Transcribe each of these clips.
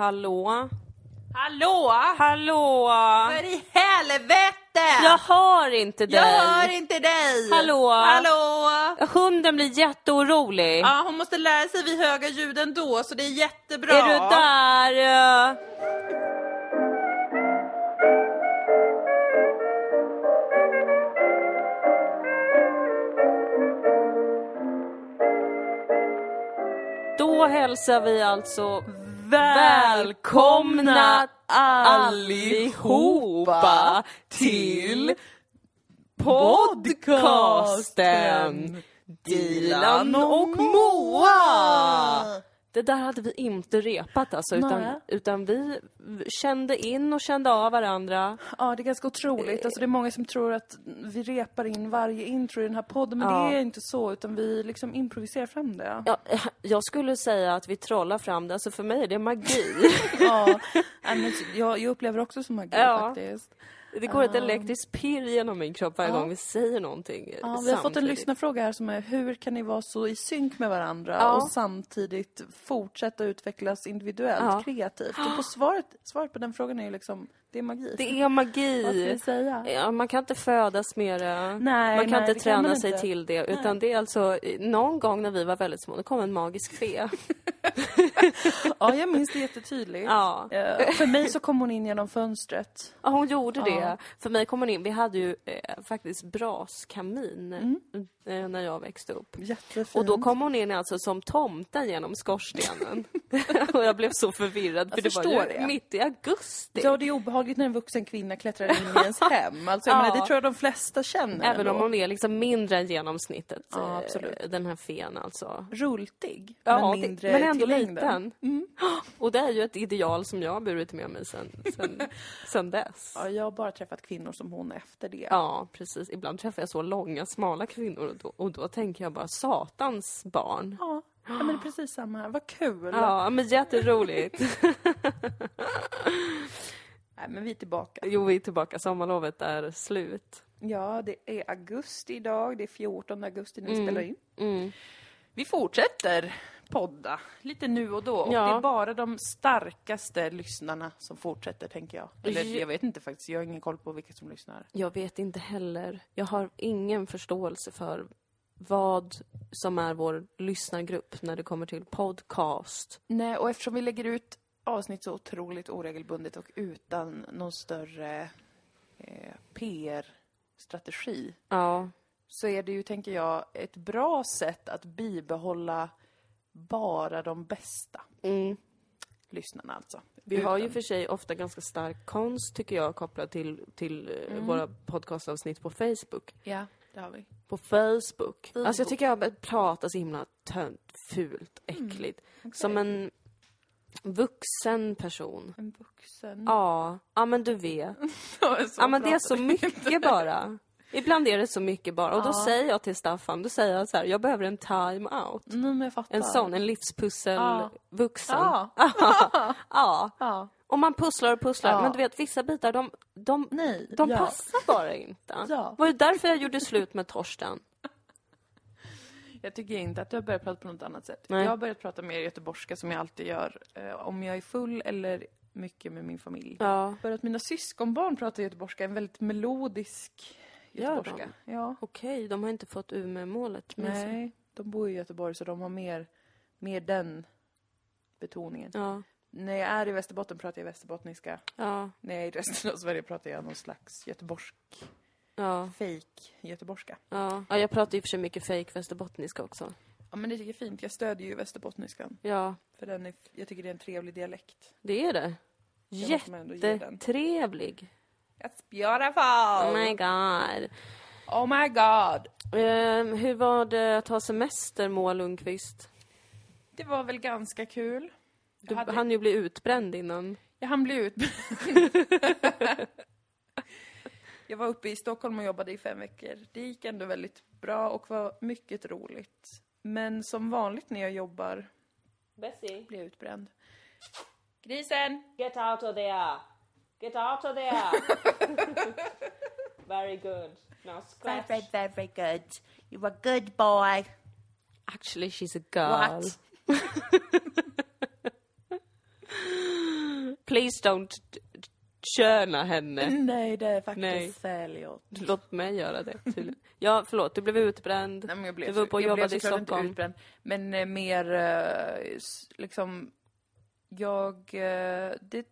Hallå? Hallå! Hallå? För i helvete! Jag hör inte dig. Jag hör inte dig! Hallå? Hallå! Hunden blir jätteorolig. Ja, hon måste lära sig vid höga ljud ändå, så det är jättebra. Är du där? Då hälsar vi alltså välkomna allihopa till podcasten Dilan och Moa. Det där hade vi inte repat alltså, utan, utan vi kände in och kände av varandra. Ja, det är ganska otroligt. Alltså, det är många som tror att vi repar in varje intro i den här podden, men Ja. det är inte så, utan vi liksom improviserar fram det. Ja, jag skulle säga att vi trollar fram det, alltså för mig är det magi. Ja, men jag, jag upplever också som magi Ja. faktiskt. Det går ett elektriskt pirr genom min kropp varje Ja. gång vi säger någonting Ja, vi har fått en samtidigt. lyssnarfråga här som är hur kan ni vara så i synk med varandra Ja. och samtidigt fortsätta utvecklas individuellt, kreativt? Och på svaret, svaret på den frågan är ju liksom, det är magi. Det är Vad ska magi. vi säga? Ja, man kan inte födas med det. Nej, man kan nej, inte kan träna man sig inte. till det. Utan det är alltså, någon gång när vi var väldigt små, det kom en magisk fe. Ja, jag minns det jättetydligt. Ja. Eh, För mig så kom hon in genom fönstret. Ja, hon gjorde det. Ja. För mig kom hon in, vi hade ju eh, faktiskt braskamin eh, när jag växte upp. Jättefint. Och då kom hon in alltså som tomten genom skorstenen. och jag blev så förvirrad för Jag det var ju det. mitt i augusti. Ja, det är obehagligt när en vuxen kvinna klättrar in i ens hem. Alltså, jag Ja. menar, det tror jag de flesta känner Även ändå. om hon är liksom mindre än genomsnittet. Ja, eh, absolut. Den här fen alltså. Rultig, Ja, men mindre men ändå till längden. liten. Och det är ju ett ideal som jag har burit med mig sen, sen, sen dess. Ja, jag har bara träffat kvinnor som hon efter det. Ja, precis. Ibland träffar jag så långa, smala kvinnor och då, och då tänker jag bara satans barn. Ja, ja men det är precis samma här. Vad kul! Ja, men jätteroligt. Nej, men vi är tillbaka. Jo, vi är tillbaka. Sommarlovet är slut. Ja, det är augusti idag. Det är 14 augusti när vi spelar in. Mm. Vi fortsätter podda lite nu och då. Och Ja. det är bara de starkaste lyssnarna som fortsätter, tänker jag. Eller Ja. jag vet inte faktiskt. Jag har ingen koll på vilka som lyssnar. Jag vet inte heller. Jag har ingen förståelse för vad som är vår lyssnargrupp när det kommer till podcast. Nej, och eftersom vi lägger ut avsnitt så otroligt oregelbundet och utan någon större eh, PR-strategi Ja, så är det ju, tänker jag, ett bra sätt att bibehålla bara de bästa mm. lyssnarna alltså. Vi har ju Utan- för sig ofta ganska stark konst tycker jag kopplat till, till eh, våra podcastavsnitt på Facebook. Ja, det har vi. På Facebook. Alltså jag tycker jag pratar så himla tönt, fult, äckligt. Som en vuxen person. En vuxen. Ja, ja men du vet. Ja men det är så mycket bara. Ibland är det så mycket bara. Och då Ja. säger jag till Staffan, då säger jag så här, jag behöver en time-out. Fattar. En sån, en livspussel Ja. Ja. ja. ja. Och man pusslar och pusslar, Ja. men du vet vissa bitar de, de, Nej. de ja. passar bara inte. Ja. Var ju därför jag gjorde slut med Torsten. Jag tycker inte att du har börjat prata på något annat sätt. Nej. Jag har börjat prata mer göteborgska som jag alltid gör. Eh, om jag är full eller mycket med min familj. Ja, Börjat mina syskonbarn prata göteborgska, en väldigt melodisk Gör göteborgska. Ja. okej, de har inte fått Umeå-målet med sig. Nej, de bor i Göteborg så de har mer, mer den betoningen. Ja, När jag är i Västerbotten pratar jag västerbottniska. ja, När jag är i resten av Sverige pratar jag någon slags göteborgsk, ja, fake göteborgska. ja. ja jag pratar och för sig mycket fake västerbottniska också. Ja men det tycker jag är fint. Jag stödjer ju västerbottniskan. Ja, För den är, jag tycker det är en trevlig dialekt. det är det. Jättetrevlig. It's beautiful! Oh my god. Oh my god! Ehm, hur var det att ha semester, Moa Lundqvist? Det var väl ganska kul. Du hade- hann ju bli utbränd innan. Jag hann bli ut. jag var uppe i Stockholm och jobbade i fem veckor. Det gick ändå väldigt bra och var mycket roligt. Men som vanligt när jag jobbar Bessie, blir jag utbränd. Grisen! get out of there! Get out of there! Very good. Now Very, very, very good. You were a good boy. Actually she's a girl. What? Please don't köna henne. Nej, det är faktiskt gjort. Låt mig göra det. Ja, förlåt, du blev utbränd. Nej, men jag blev, Du var uppe och jag jobbade blev i såklart inte Stockholm. Utbränd, men eh, mer eh, liksom... Jag... Eh, det,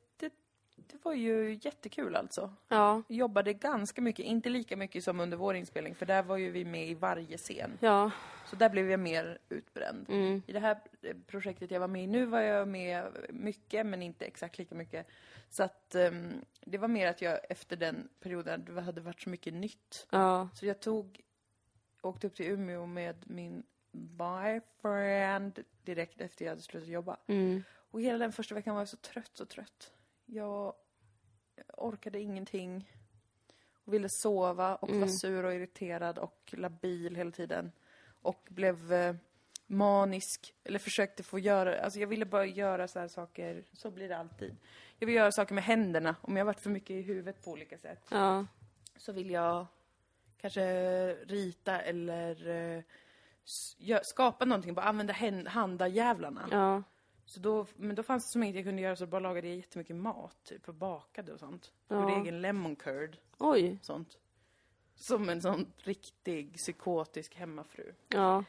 det, var ju jättekul alltså. Ja, Jobbade ganska mycket, inte lika mycket som under vår inspelning, för där var ju vi med i varje scen. ja. Så där blev jag mer utbränd. Mm. I det här projektet jag var med i nu var jag med mycket, men inte exakt lika mycket. Så att ehm, det var mer att jag efter den perioden, det hade varit så mycket nytt. Ja, Så jag tog, åkte upp till Umeå med min boyfriend direkt efter jag hade slutat jobba. mm. Och hela den första veckan var jag så trött, så trött. Jag orkade ingenting. Och ville sova och var sur och irriterad och labil hela tiden. Och blev eh, manisk, eller försökte få göra, alltså jag ville bara göra så här saker, så blir det alltid. Jag vill göra saker med händerna, om jag har varit för mycket i huvudet på olika sätt ja, så vill jag kanske rita eller eh, skapa någonting, bara använda hän- handajävlarna. ja. Så då, men då fanns det som inget jag kunde göra så bara lagade jag jättemycket mat, typ och bakade och sånt. Ja. Gjorde egen lemon curd, Oj. sånt. Som en sån riktig psykotisk hemmafru. Ja,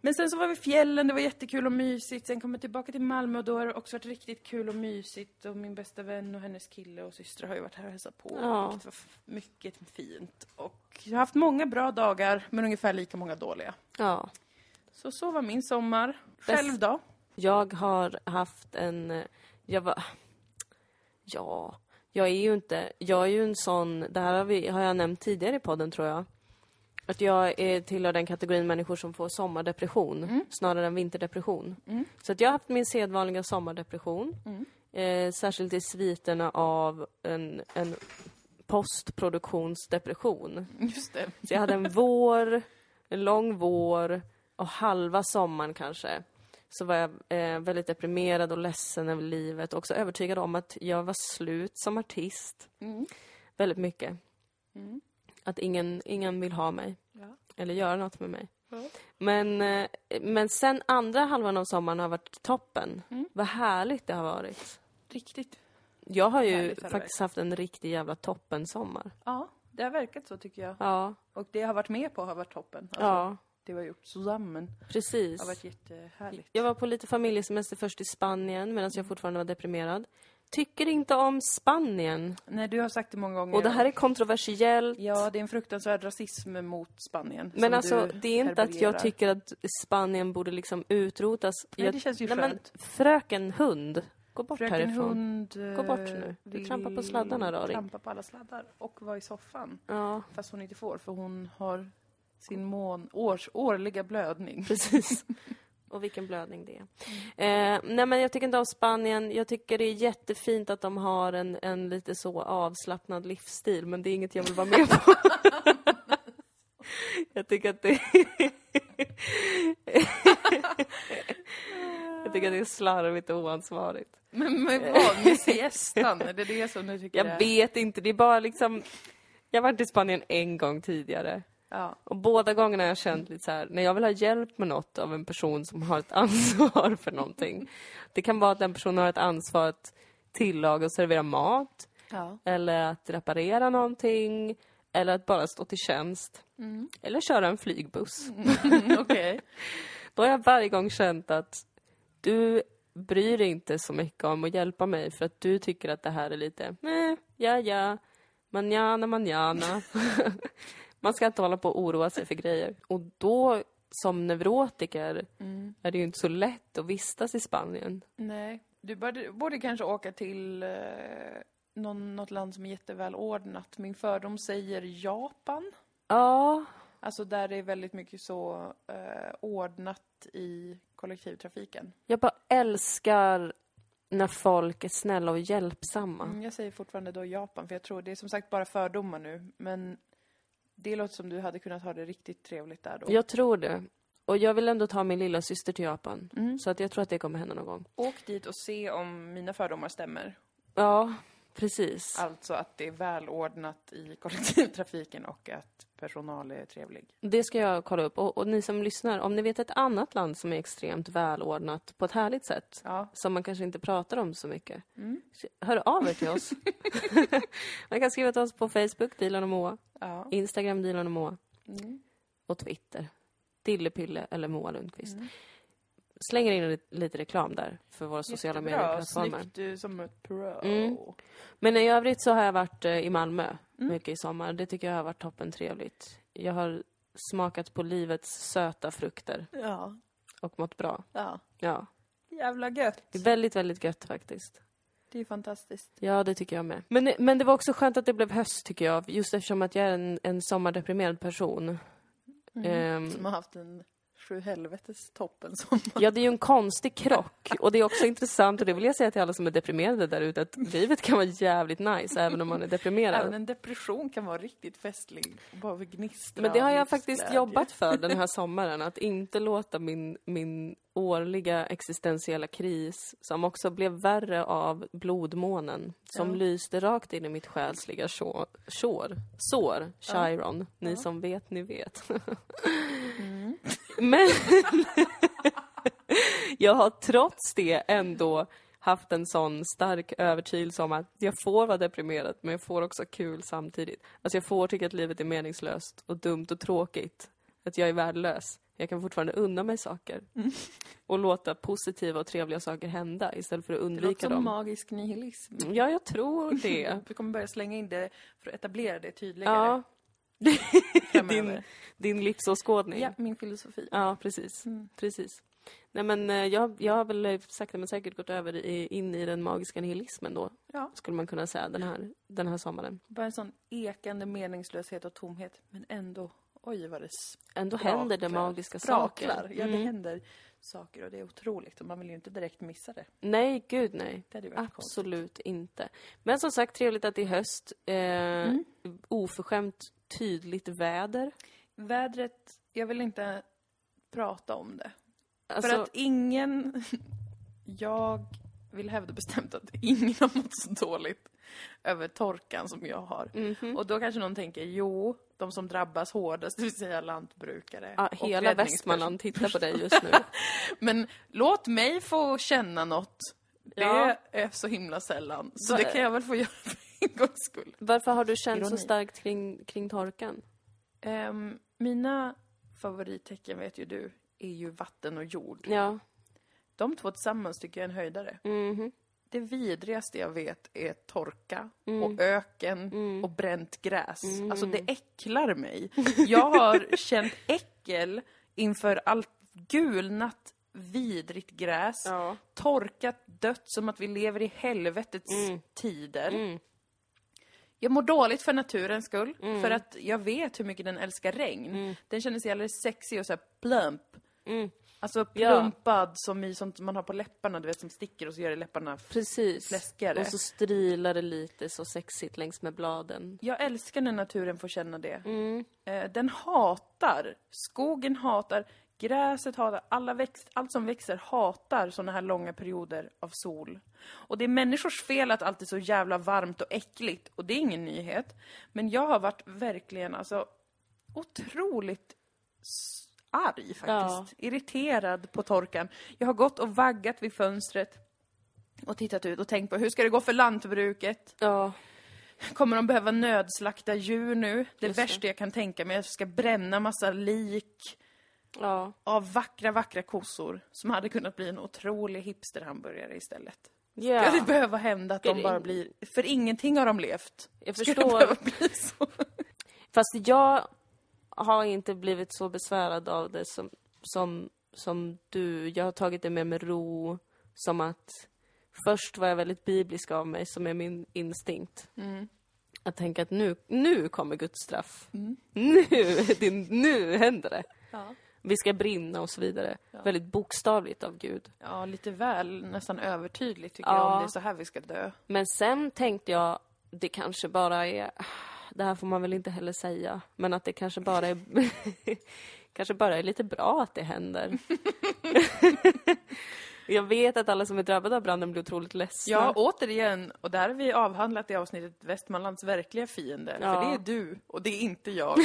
Men sen så var vi i fjällen, det var jättekul och mysigt. Sen kom jag tillbaka till Malmö och då har det också varit riktigt kul och mysigt. Och min bästa vän och hennes kille och syster har ju varit här och hälsat på. Ja. Vilket var mycket fint. Och jag har haft många bra dagar, men ungefär lika många dåliga. ja. Så så var min sommar. Själv då? Jag har haft en... Jag var... Ja, jag är ju inte... Jag är ju en sån... Det här har, vi, har jag nämnt tidigare i podden, tror jag. Att jag är tillhör den kategorin människor som får sommardepression snarare än vinterdepression. Så att jag har haft min sedvanliga sommardepression. Eh, särskilt i sviterna av en, en postproduktionsdepression. Just det. Så jag hade en vår, en lång vår och halva sommaren kanske. Så var jag eh, väldigt deprimerad och ledsen över livet och också övertygad om att jag var slut som artist. Mm. Väldigt mycket. Mm. Att ingen, ingen vill ha mig. Ja. Eller göra något med mig. Ja. Men, eh, men sen andra halvan av sommaren har varit toppen. Mm. Vad härligt det har varit. Riktigt. Jag har ju faktiskt haft en riktig jävla toppen-sommar. Ja, det har verkat så tycker jag. Ja, Och det jag har varit med på har varit toppen. Alltså, ja, Det vi har gjort tillsammans precis. har varit jättehärligt. Jag var på lite familjesemester först i Spanien medan jag fortfarande var deprimerad. Tycker inte om Spanien. Nej, du har sagt det många gånger. Och det här är kontroversiellt. Ja, det är en fruktansvärd rasism mot Spanien. Men alltså, det är inte att jag tycker att Spanien borde liksom utrotas. Nej, jag, det känns ju Nej, men skönt. fröken hund, gå bort Fröken härifrån. Hund Gå bort nu. Du trampar på sladdarna, Raring. Trampa på alla sladdar och vara i soffan. Ja, Fast hon inte får, för hon har sin mån, års, årliga blödning. precis. Och vilken blödning det är. Eh, nej men jag tycker inte om Spanien. Jag tycker det är jättefint att de har en, en lite så avslappnad livsstil, men det är inget jag vill vara med på. jag tycker att det Jag tycker att det är slarvigt och oansvarigt. Men med vad? Med siestan? Är det det som du tycker Jag är... vet inte, det är bara liksom... Jag har varit i Spanien en gång tidigare. Ja. Och båda gångerna har jag känt lite så här, när jag vill ha hjälp med något av en person som har ett ansvar för någonting. Det kan vara att den personen har ett ansvar att tillaga och servera mat, Ja. eller att reparera någonting, eller att bara stå till tjänst. Eller köra en flygbuss. Okej. Då har jag varje gång känt att du bryr dig inte så mycket om att hjälpa mig för att du tycker att det här är lite, eh, ja ja, manjana manjana. Man ska inte hålla på och oroa sig för grejer. Och då, som neurotiker, Mm. är det ju inte så lätt att vistas i Spanien. Nej. Du borde, borde kanske åka till eh, någon, något land som är jättevälordnat. Min fördom säger Japan. Ja, Alltså där det är väldigt mycket så eh, ordnat i kollektivtrafiken. jag bara älskar när folk är snälla och hjälpsamma. Mm, jag säger fortfarande då Japan, för jag tror det är som sagt bara fördomar nu. Men det låter som du hade kunnat ha det riktigt trevligt där då. Jag tror det. Och jag vill ändå ta min lilla syster till Japan. Mm. Så att jag tror att det kommer hända någon gång. Åk dit och se om mina fördomar stämmer. Ja, precis. Alltså att det är välordnat i kollektivtrafiken och att personal är trevlig. Det ska jag kolla upp. Och, och ni som lyssnar, om ni vet ett annat land som är extremt välordnat på ett härligt sätt, Ja. som man kanske inte pratar om så mycket, Mm. hör av er till oss. man kan skriva till oss på Facebook, Dilan och Moa, Ja. Instagram, Dilan och Moa, Mm. och Twitter, Dillepille eller Moa Lundqvist. Mm. Slänger in lite, reklam där för våra sociala Jättebra. medieplattformar. Snyggt, du är som ett pro. Mm. Men i övrigt så har jag varit eh, i Malmö Mm. mycket i sommar. Det tycker jag har varit toppen trevligt. Jag har smakat på livets söta frukter Ja. och mått bra. ja. Ja, Jävla gött. det är väldigt, väldigt gött faktiskt. Det är fantastiskt. Ja, det tycker jag med. Men, men det var också skönt att det blev höst tycker jag, just eftersom att jag är en, en sommardeprimerad person. Ehm, Som har haft en sju helvetes toppen sommar. Ja, det är ju en konstig krock. Och det är också intressant, och det vill jag säga till alla som är deprimerade där ute, att livet kan vara jävligt nice även om man är deprimerad. Även en depression kan vara riktigt festlig. Bara gnistra Men det har jag faktiskt jobbat för den här sommaren, att inte låta min, min årliga existentiella kris, som också blev värre av blodmånen, som Ja. lyste rakt in i mitt själsliga sår, sår, Chiron. Ni som vet, ni vet. Men jag har trots det ändå haft en sån stark övertygelse om att jag får vara deprimerad, men jag får också kul samtidigt. Alltså jag får tycka att livet är meningslöst och dumt och tråkigt. Att jag är värdelös. Jag kan fortfarande unna mig saker. Och låta positiva och trevliga saker hända istället för att Det låter undvika som dem. magisk nihilism. Ja, jag tror det. Vi kommer börja slänga in det för att etablera det tydligare ja. din, din livsåskådning. Ja, min filosofi. Ja, precis. Mm. precis. Nej, men eh, jag, jag har väl sakta men säkert gått över i, in i den magiska nihilismen då, Ja. skulle man kunna säga, den här, den här sommaren. Bara en sån ekande meningslöshet och tomhet. Men ändå, oj vad det Ändå spraklar. händer det magiska spraklar. saker. Ja, det Mm. händer saker och det är otroligt. Och man vill ju inte direkt missa det. Nej, gud nej. Varit konstigt. Absolut inte. Men som sagt, trevligt att det är höst. Eh, Mm. Oförskämt tydligt väder. Vädret, jag vill inte prata om det. Alltså, För att ingen... Jag vill hävda bestämt att ingen har mått så dåligt över torkan som jag har. mhm. Och då kanske någon tänker, jo, de som drabbas hårdast, det vill säga lantbrukare. ja, hela Västmanland tittar på dig just nu. Men låt mig få känna något. Det Ja. är så himla sällan. Så Så det kan jag väl få göra för en gångs skull. Varför har du känt så Ironi. starkt kring, kring torkan? Ehm, mina favorittecken, vet ju du, är ju vatten och jord. Ja. De två tillsammans tycker jag är en höjdare. Mhm. Det vidrigaste jag vet är torka Mm. och öken Mm. och bränt gräs. Mm. Alltså det äcklar mig. Jag har känt äckel inför allt gulnat, vidrigt gräs. Ja. Torkat, dött som att vi lever i helvetets Mm. tider. Mm. Jag mår dåligt för naturens skull, Mm. för att jag vet hur mycket den älskar regn. Den känner sig alldeles sexig och så plump. Alltså Ja. plumpad som i sånt man har på läpparna, du vet som sticker och så gör det läpparna Precis. fläskigare. Och så strilar det lite så sexigt längs med bladen. Jag älskar när naturen får känna det. Mm. Eh, den hatar, skogen hatar, gräset hatar, alla växt, allt som växer hatar såna här långa perioder av sol. Och det är människors fel att allt är så jävla varmt och äckligt, och det är ingen nyhet. Men jag har varit verkligen, alltså, otroligt arg faktiskt. Ja. Irriterad på torkan. Jag har gått och vaggat vid fönstret och tittat ut och tänkt på hur ska det gå för lantbruket? Ja. Kommer de behöva nödslakta djur nu? Det Just det. värsta jag kan tänka mig. Jag ska bränna massa lik Ja. av vackra, vackra kossor som hade kunnat bli en otrolig hipsterhamburgare istället. Ska det behöva hända att de bara blir... För ingenting har de levt. Jag Ska det förstår. behöva bli så? Fast jag har inte blivit så besvärad av det som, som, som du. Jag har tagit det mer med ro. Som att först var jag väldigt biblisk av mig, som är min instinkt. Mm. Att tänka att nu, nu kommer Guds straff. Mm. Nu, det, nu händer det. Ja. Vi ska brinna och så vidare. Ja. Väldigt bokstavligt av Gud. ja, lite väl nästan övertydligt tycker Ja. jag om det är så här vi ska dö. Men sen tänkte jag, det kanske bara är, det här får man väl inte heller säga, men att det kanske bara är, kanske bara är lite bra att det händer. Jag vet att alla som är drabbade av branden blir otroligt ledsna. Ja, återigen, och där har vi avhandlat i avsnittet Västmanlands verkliga fiende. Ja. För det är du, och det är inte jag,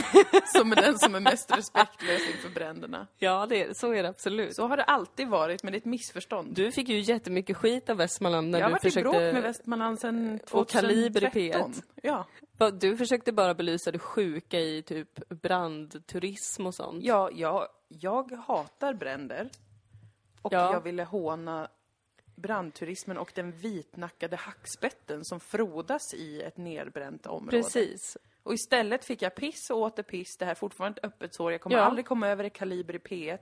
som är den som är mest respektlös inför bränderna. Ja, det, så är det absolut. Så har det alltid varit, men det är ett missförstånd. Du fick ju jättemycket skit av Västmanland när jag har du varit i försökte... bråk med Västmanland sedan 2013. Och Kaliber i P1. Ja. Du försökte bara belysa det sjuka i typ brandturism och sånt. Ja, jag, jag hatar bränder. Och Ja. jag ville håna brandturismen och den vitnackade hackspetten som frodas i ett nedbränt område. Precis. Och istället fick jag piss och åter piss. Det här är fortfarande ett öppet sår. Jag kommer Ja. aldrig komma över det kaliber i P1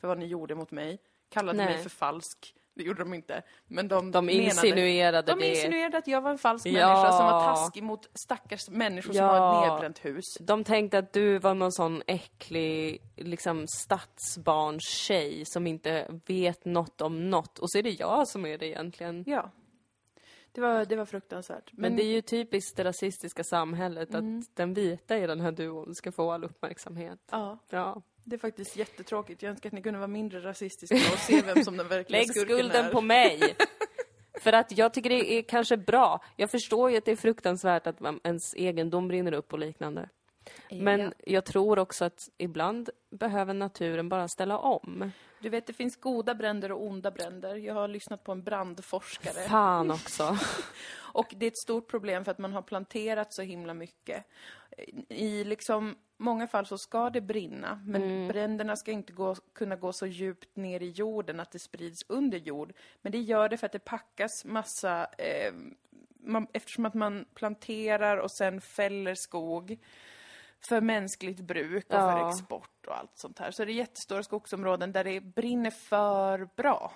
för vad ni gjorde mot mig. Kallade Nej. mig för falsk. Det gjorde de inte. Men de, De menade, insinuerade de det. insinuerade att jag var en falsk Ja. människa som var taskig mot stackars människor som Ja. har ett nedbränt hus. De tänkte att du var någon sån äcklig liksom stadsbarnstjej som inte vet något om något. Och så är det jag som är det egentligen. Ja. Det var, det var fruktansvärt. Men det är ju typiskt det rasistiska samhället Mm. att den vita i den här duon ska få all uppmärksamhet. Ja, Ja. Det är faktiskt jättetråkigt. Jag önskar att ni kunde vara mindre rasistiska och se vem som den verkliga Lägg skurken skulden är. på mig! För att jag tycker det är kanske bra. Jag förstår ju att det är fruktansvärt att ens egendom brinner upp och liknande. Men Ja. jag tror också att ibland behöver naturen bara ställa om. Du vet, det finns goda bränder och onda bränder. Jag har lyssnat på en brandforskare. Fan också. Och det är ett stort problem för att man har planterat så himla mycket. I liksom många fall så ska det brinna, men Mm. bränderna ska inte gå, kunna gå så djupt ner i jorden att det sprids under jord. Men det gör det för att det packas massa, eh, man, eftersom att man planterar och sen fäller skog för mänskligt bruk och för Ja. export och allt sånt här. Så är det jättestora skogsområden där det brinner för bra.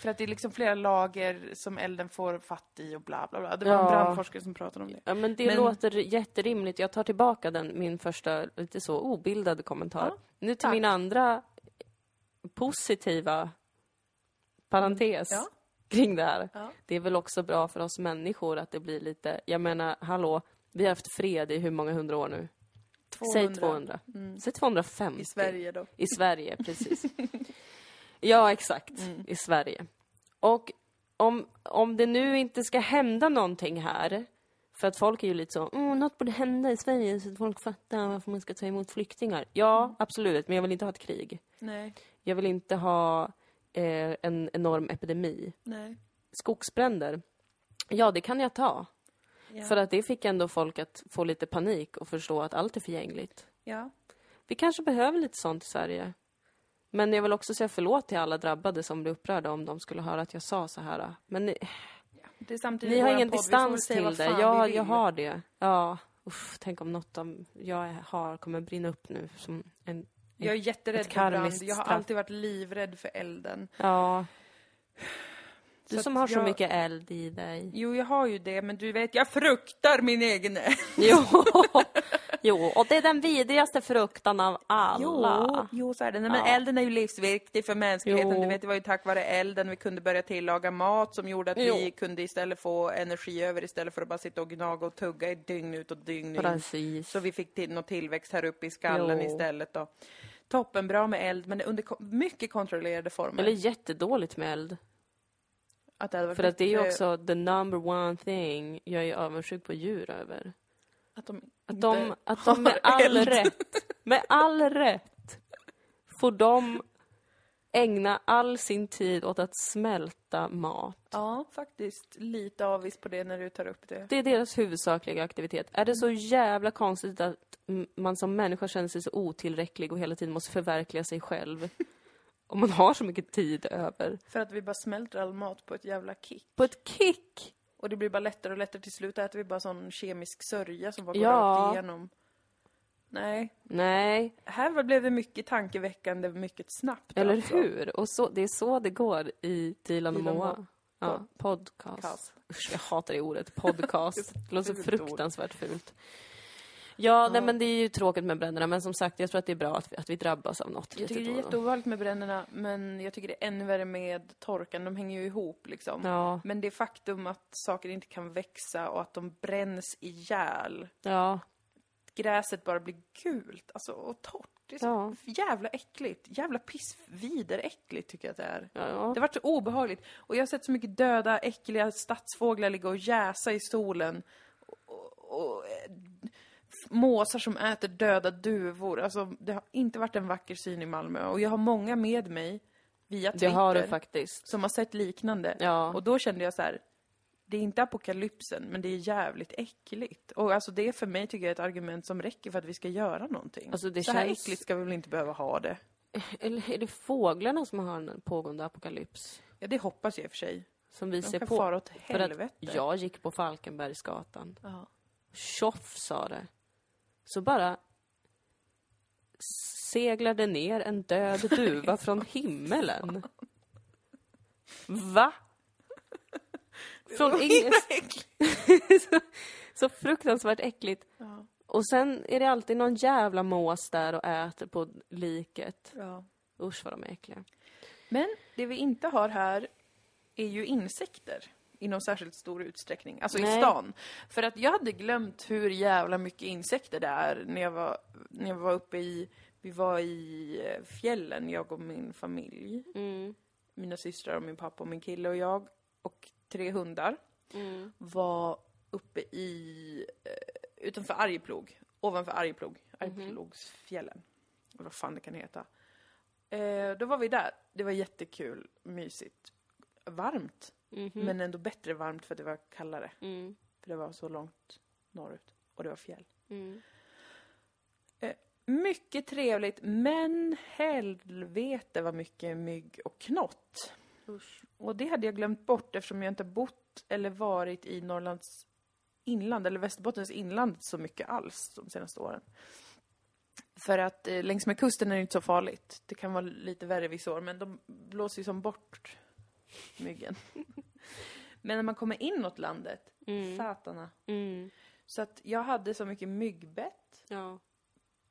För att det är liksom flera lager som elden får fatt i och bla bla bla. Det var en Ja. brandforskare som pratade om det. Ja, men det Men- låter jätterimligt. Jag tar tillbaka den, min första lite så obildade kommentar. Ja, nu till tack. min andra positiva parentes Ja. kring det här. Ja. Det är väl också bra för oss människor att det blir lite, jag menar, hallå, vi har haft fred i hur många hundra år nu? Säg 200. Säg 250. I Sverige då. I Sverige, precis. ja, exakt. Mm. I Sverige. Och om, om det nu inte ska hända någonting här, för att folk är ju lite så, mm, något borde hända i Sverige så att folk fattar varför man ska ta emot flyktingar. Ja, Mm. absolut, men jag vill inte ha ett krig. Nej, Jag vill inte ha eh, en enorm epidemi. nej. Skogsbränder, ja, det kan jag ta. Ja. För att det fick ändå folk att få lite panik och förstå att allt är förgängligt. ja. Vi kanske behöver lite sånt i Sverige. Men jag vill också säga förlåt till alla drabbade som blir upprörda om de skulle höra att jag sa så här. Men ni, samtidigt ni har ingen distans till det. Ja, jag har det. Ja, usch, tänk om något av jag har kommer brinna upp nu som en... Jag är jätterädd för brand. Jag har alltid varit livrädd för elden. Ja. Du Så som har så jag- mycket eld i dig. Jo, jag har ju det, men du vet, jag fruktar min egen eld. Jo, jo, och det är den vidrigaste fruktan av alla. Jo, jo, så är det. Nej, men Ja. elden är ju livsviktig för mänskligheten. Jo. Du vet, det var ju tack vare elden vi kunde börja tillaga mat som gjorde att vi Jo. kunde istället få energi över istället för att bara sitta och gnaga och tugga ett dygn ut och dygn in. Precis. Så vi fick till någon tillväxt här uppe i skallen istället då. Toppenbra med eld, men under mycket kontrollerade former. Eller jättedåligt med eld. Att det hade varit För att det är ju också the number one thing jag är avundsjuk på djur över. Att de, Att de, att de med all eld. rätt, med all rätt, får de ägna all sin tid åt att smälta mat. Ja, faktiskt lite avis på det när du tar upp det. Det är deras huvudsakliga aktivitet. Är det så jävla konstigt att man som människa känner sig så otillräcklig och hela tiden måste förverkliga sig själv? Om man har så mycket tid över. För att vi bara smälter all mat på ett jävla kick. På ett kick! Och det blir bara lättare och lättare. Till slut äter vi bara sån kemisk sörja som bara går Ja. rakt igenom. Nej, Nej, här blev det mycket tankeväckande mycket snabbt. eller alltså. hur? Och så, det är så det går i Dilan och Moa. Ja, podcast. Usch, jag hatar det ordet. Podcast. Det låter så fruktansvärt fult. Ja, nej, men det är ju tråkigt med bränderna. Men som sagt, jag tror att det är bra att vi, att vi drabbas av något Jag tycker det är jätteovanligt med bränderna, men jag tycker det är ännu värre med torkan. De hänger ju ihop liksom. Ja, Men det faktum att saker inte kan växa och att de bränns ihjäl ja. gräset bara blir gult alltså, och torrt. Det är så Ja. jävla äckligt. Jävla pissvideräckligt tycker jag att det är. Ja, Det ja. har varit så obehagligt. Och jag har sett så mycket döda, äckliga stadsfåglar ligga och jäsa i solen. Och, och, och måsar som äter döda duvor. Alltså, det har inte varit en vacker syn i Malmö. Och jag har många med mig via Det Twitter har du faktiskt. som har sett liknande. Ja. Och då kände jag så här. Det är inte apokalypsen, men det är jävligt äckligt. Och alltså det är för mig tycker jag ett argument som räcker för att vi ska göra någonting. Alltså, det så här känns- äckligt ska vi väl inte behöva ha det? Eller är det fåglarna som har en pågående apokalyps? Ja, det hoppas jag i och för sig. Som vi De ser kan på? fara åt För att helvete. jag gick på Falkenbergsgatan. Ja. Tjoff sa det. Så bara seglade ner en död duva från himmelen. Va? Från inget... så, så fruktansvärt äckligt. Ja. Och sen är det alltid någon jävla mås där och äter på liket. Ja. Usch vad de är äckliga. Men det vi inte har här är ju insekter i någon särskilt stor utsträckning. Alltså i Nej. stan. För att jag hade glömt hur jävla mycket insekter det är när jag var, när jag var uppe i, vi var i eh, fjällen, jag och min familj. Mm. Mina systrar och min pappa och min kille och jag och tre hundar Mm. var uppe i, eh, utanför Arjeplog, ovanför Arjeplog, Arjeplogsfjällen. Eller vad fan det kan heta. Eh, då var vi där. Det var jättekul, mysigt, varmt. Mhm. Men ändå bättre varmt för att det var kallare. Mm. För det var så långt norrut. Och det var fjäll. Mm. Mycket trevligt, men helvete vad mycket mygg och knott. Usch. Och det hade jag glömt bort eftersom jag inte bott eller varit i Norrlands inland eller Västerbottens inland så mycket alls de senaste åren. För att eh, längs med kusten är det inte så farligt. Det kan vara lite värre vissa år, men de blåser ju som bort myggen. men när man kommer inåt landet, Mm. satarna. Mm. Så att jag hade så mycket myggbett Ja.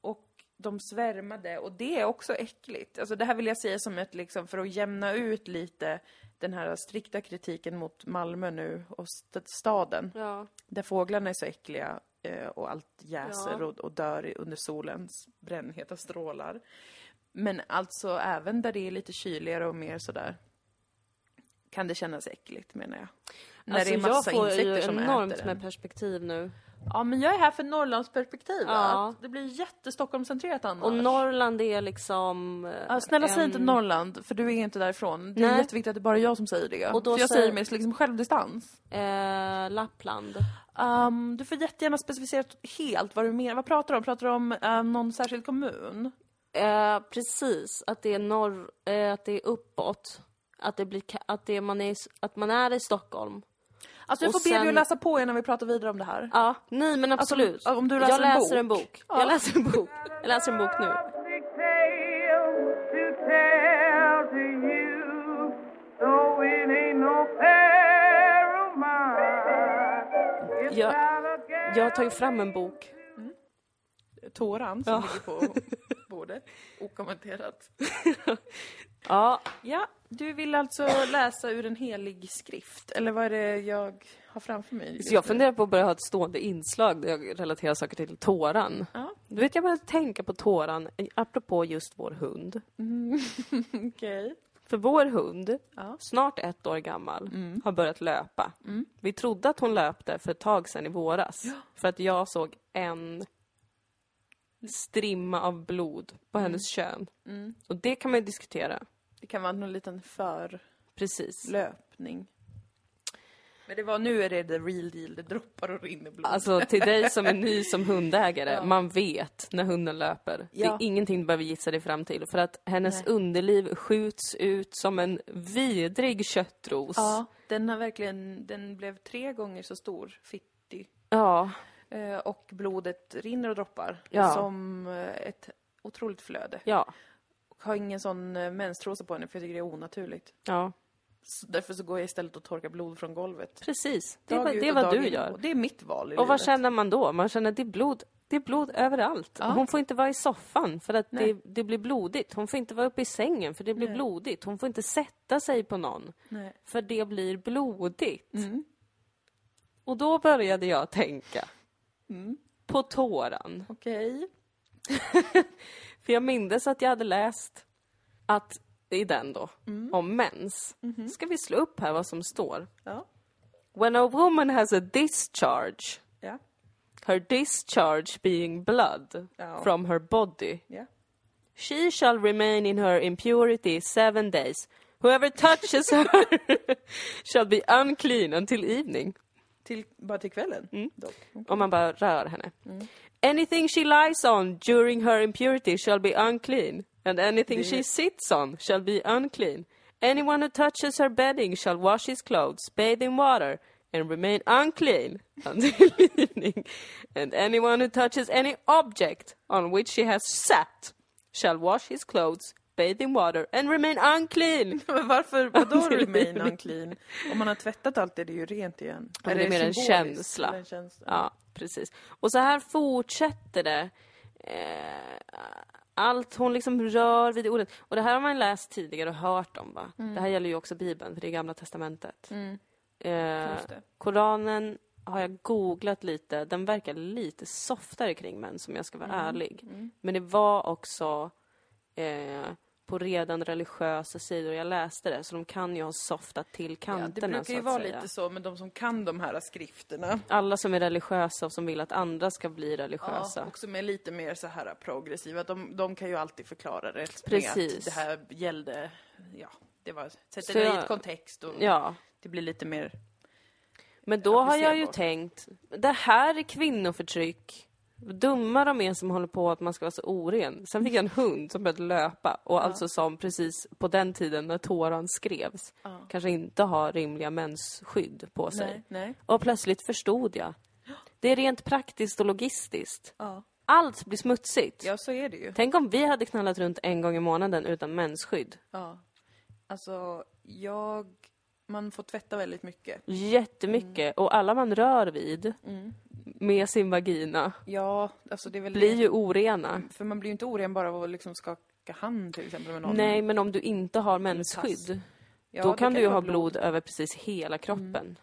och de svärmade och det är också äckligt. Alltså det här vill jag säga som ett liksom för att jämna ut lite den här strikta kritiken mot Malmö nu och st- staden. Ja. Där fåglarna är så äckliga eh, och allt jäser Ja. och, och dör under solens brännheta strålar. Men alltså även där det är lite kyligare och mer sådär kan det kännas äckligt menar jag. När Alltså, det är massa jag får insekter ju som enormt äter med den. perspektiv nu. Ja men jag är här för Norrlandsperspektiv Ja. Det blir jätte-Stockholmscentrerat annars. Och Norrland är liksom... Ja, snälla säg en- inte Norrland, för du är inte därifrån. Det är Nej. jätteviktigt att det bara är jag som säger det. Och då för jag säger- säger med liksom självdistans. Eh, Lappland. Um, du får jättegärna specificera helt vad du menar. Vad pratar du om? Pratar du om eh, någon särskild kommun? Eh, precis, att det är norr, eh, att det är uppåt. Att, det blir, att, det man är, att man är i Stockholm. Alltså jag får be dig sen- att läsa på innan vi pratar vidare om det här. Ja, nej men absolut. Alltså, om du läser jag en läser bok. en bok. Ja. Jag läser en bok. Jag läser en bok nu. Jag, jag har tagit fram en bok. Tåran som Ja. ligger på bordet. Okommenterat. Ja, Ja, du vill alltså läsa ur en helig skrift? Eller vad är det jag har framför mig? så jag funderar på att börja ha ett stående inslag där jag relaterar saker till tåran. Ja, Du vet, jag började tänka på tåran, eh, apropå just vår hund. okej. För vår hund, Ja. snart ett år gammal, har börjat löpa. Vi trodde att hon löpte för ett tag sedan i våras. För att jag såg en strimma av blod på hennes kön. Och det kan man ju diskutera. Det kan vara någon liten Precis. förlöpning. Men det var, nu är det the real deal, det droppar och rinner blod. Alltså till dig som är ny som hundägare, Ja. man vet när hunden löper. Det Ja. är ingenting du behöver gissa dig fram till. För att hennes Nej. underliv skjuts ut som en vidrig köttros. ja, den har verkligen, den blev tre gånger så stor, fitti. Ja. Eh, och blodet rinner och droppar. Ja. Som eh, ett otroligt flöde. Ja. Och har ingen sån eh, menstrosa på henne för jag tycker det är onaturligt. Ja. Så därför så går jag istället och torkar blod från golvet. Precis. Det vad, ut det är vad du in. gör. Och det är mitt val i Och vad livet. känner man då? Man känner att det är blod, det är blod överallt. Ja. Hon får inte vara i soffan för att det, det blir blodigt. Hon får inte vara uppe i sängen för det blir Nej. blodigt. Hon får inte sätta sig på någon Nej. för det blir blodigt. Mm. Och då började jag tänka. Mm. på tåran. Okej. För jag mindes att jag hade läst att i den då, om mens. Ska vi slå upp här vad som står? Ja. When a woman has a discharge, Ja. her discharge being blood Ja. from her body, Ja. she shall remain in her impurity seven days. Whoever touches her shall be unclean until evening. Till, bara till kvällen? Mm. Dock. Om man bara rör henne. Anything she lies on during her impurity shall be unclean, and anything she sits on shall be unclean. Anyone who touches her bedding shall wash his clothes, bathe in water, and remain unclean until evening. And anyone who touches any object on which she has sat shall wash his clothes, bathe in water, and remain unclean. Men varför, vadå remain unclean? Om man har tvättat allt är det ju rent igen. men det är mer en känsla. En känsla? Ja, precis. Och så här fortsätter det. Eh, allt hon liksom rör vid ordet. Och det här har man läst tidigare och hört om va? Det här gäller ju också Bibeln, för det är Gamla Testamentet. Mm. Eh, det. Koranen har jag googlat lite. Den verkar lite softare kring män, som jag ska vara ärlig. Men det var också eh, på redan religiösa sidor jag läste det, så de kan ju ha softat till Ja, kanterna, det brukar ju vara säga. lite så med de som kan de här skrifterna. Alla som är religiösa och som vill att andra ska bli religiösa. Ja, och som är lite mer så här progressiva. De, de kan ju alltid förklara det. Precis. Att det här gällde, ja, det var, sätter det i ett kontext och Ja, det blir lite mer, men då har jag ju tänkt, det här är kvinnoförtryck. Dumma de är som håller på att man ska vara så oren. Sen fick jag en hund som började löpa och alltså som precis på den tiden när Toran skrevs Ja. kanske inte har rimliga mensskydd på sig. nej, nej. Och plötsligt förstod jag. Det är rent praktiskt och logistiskt. Ja. Allt blir smutsigt. ja, så är det ju. Tänk om vi hade knallat runt en gång i månaden utan mensskydd. Ja. Alltså, jag, man får tvätta väldigt mycket. Jättemycket. Och alla man rör vid med sin vagina Ja, alltså det är väl blir det. ju orena. För man blir ju inte oren bara av att liksom skaka hand till exempel med någon. Nej, men om du inte har mensskydd, Ja, då kan du ju ha blod över precis hela kroppen.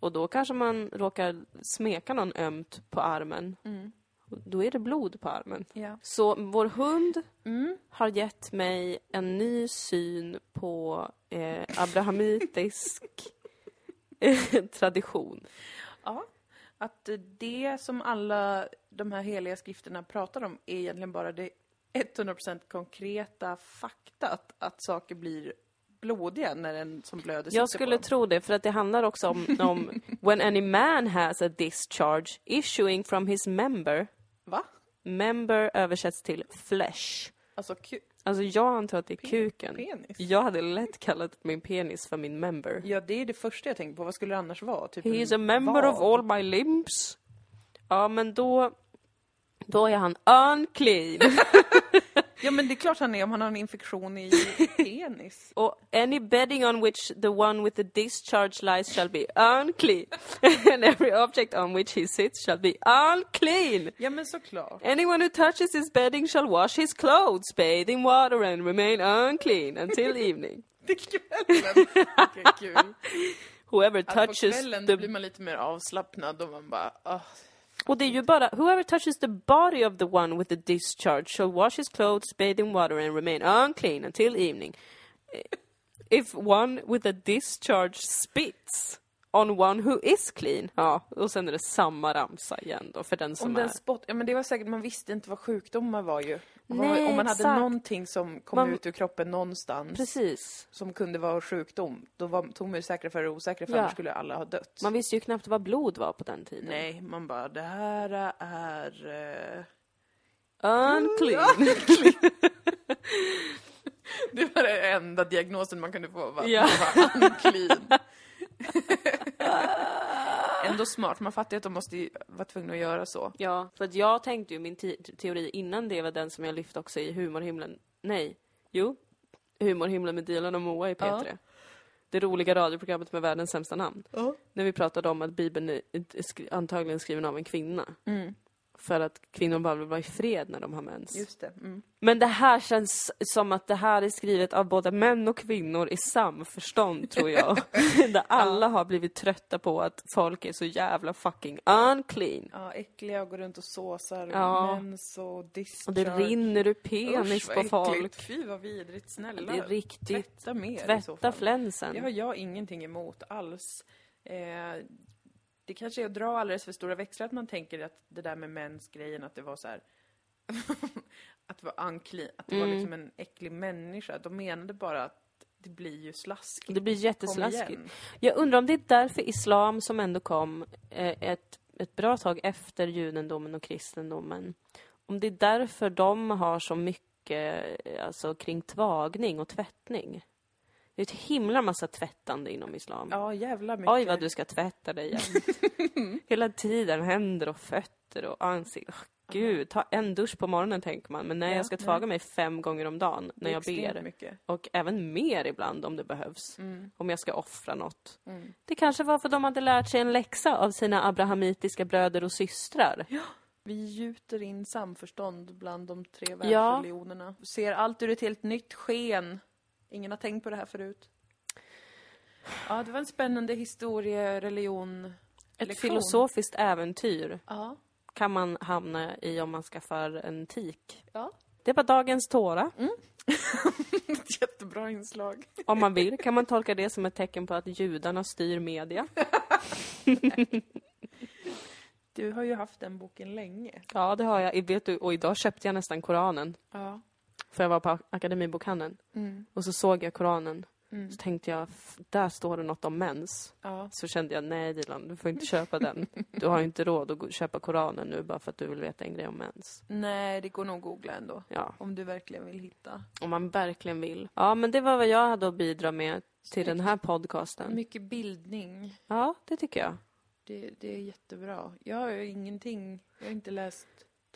Och då kanske man råkar smeka någon ömt på armen. Och Då är det blod på armen. Ja. Så vår hund Mm. har gett mig en ny syn på eh, abrahamitisk eh, tradition. ja. Att det som alla de här heliga skrifterna pratar om är egentligen bara det 100% konkreta fakta att, saker blir blodiga när en som blöder Jag skulle tro det, för att det handlar också om, om when any man has a discharge issuing from his member. Va? Member översätts till flesh. Alltså, Alltså jag antar att det är kuken. penis? Jag hade lätt kallat min penis för min member. Ja, det är det första jag tänker på. Vad skulle det annars vara? Typ He is a member of vad? all my limbs. Ja, men då... Då är han unclean. Ja, men det är klart han är om han har en infektion i penis. Och any bedding on which the one with the discharge lies shall be unclean. And every object on which he sits shall be unclean. Ja, men såklart. Anyone who touches his bedding shall wash his clothes, bathe in water and remain unclean until evening. Det är kvällen. Vilken kul. Whoever Att på touches kvällen the... blir man lite mer avslappnad och man bara, ah, Det är ju bara, whoever touches the body of the one with the discharge shall wash his clothes, bathe in water and remain unclean until evening. Eh, If one with a discharge spits on one who is clean. Ja, och sen är det samma ramsa igen då för den som Om är... den spott, ja men det var säkert, man visste inte vad sjukdomar var ju. Om man- Nej, om man hade exakt. någonting som kom Man- ut ur kroppen någonstans Precis. som kunde vara sjukdom, då var, tog man ju säkra för det osäkra för Ja. annars skulle alla ha dött. Man visste ju knappt vad blod var på den tiden. Nej, man bara, det här är... eh, Unclean. Det var den enda diagnosen man kunde få, va? Ja. Man unclean. Ändå smart, man fattar ju att de måste vara tvungna att göra så. Ja, för att jag tänkte ju min te- teori innan det var den som jag lyfte också i humorhimlen. Nej, jo. Humorhimlen med Dilan och Moa i P3. Det roliga radioprogrammet med världens sämsta namn. När vi pratade om att Bibeln är är skri- antagligen skriven av en kvinna. För att kvinnor bara vill vara i fred när de har mens. Just det. Mm. Men det här känns som att det här är skrivet av både män och kvinnor i samförstånd, tror jag. Där alla har blivit trötta på att folk är så jävla fucking unclean. Ja, äckliga och går runt och såsar Ja. mens och discharge. Och det rinner ur penis Usch, på folk. Fy vad vidrigt, snälla. Det är riktigt. Tvätta mer Tvätta flänsen. Det har jag ingenting emot alls. Eh, det kanske är att dra alldeles för stora växlar att man tänker att det där med mens-grejen, att det var så här... att det var unclean, att det var Mm. liksom en äcklig människa. De menade bara att det blir ju slaskigt. Det blir jätteslaskigt. Jag undrar om det är därför islam som ändå kom eh, ett, ett bra tag efter judendomen och kristendomen. Om det är därför de har så mycket eh, alltså, kring tvagning och tvättning. Det är ett himla massa tvättande inom islam. Ja, jävla mycket. Oj vad du ska tvätta dig jämt. Hela tiden, händer och fötter och ansikte. Åh, Gud, ta en dusch på morgonen tänker man. Men nej, Ja, jag ska nej. tvaga mig fem gånger om dagen när är jag ber. Mycket. Och även mer ibland om det behövs. Mm. Om jag ska offra något. Mm. Det kanske var för de hade lärt sig en läxa av sina abrahamitiska bröder och systrar. Vi gjuter in samförstånd bland de tre Ja. världsreligionerna. Ser allt ur ett helt nytt sken. Ingen har tänkt på det här förut. Ja, det var en spännande historie, religion, Ett lektion. filosofiskt äventyr Ja. kan man hamna i om man skaffar en tik. Ja. Det var dagens tåra. Ett jättebra inslag. Om man vill kan man tolka det som ett tecken på att judarna styr media. Du har ju haft den boken länge. Ja, det har jag. Vet du, och idag köpte jag nästan Koranen. Ja. För jag var på Akademibokhandeln. Mm. Och så såg jag Koranen. Mm. Så tänkte jag, "F- där står det något om mens. Ja. Så kände jag, nej Dilan, du får inte köpa den. Du har ju inte råd att köpa Koranen nu bara för att du vill veta en grej om mens. Nej, det går nog att googla ändå. Ja, Om du verkligen vill hitta. om man verkligen vill. Ja, men det var vad jag hade att bidra med till den här podcasten. Mycket bildning. Ja, det tycker jag. Det, det är jättebra. Jag har ju ingenting. Jag har inte läst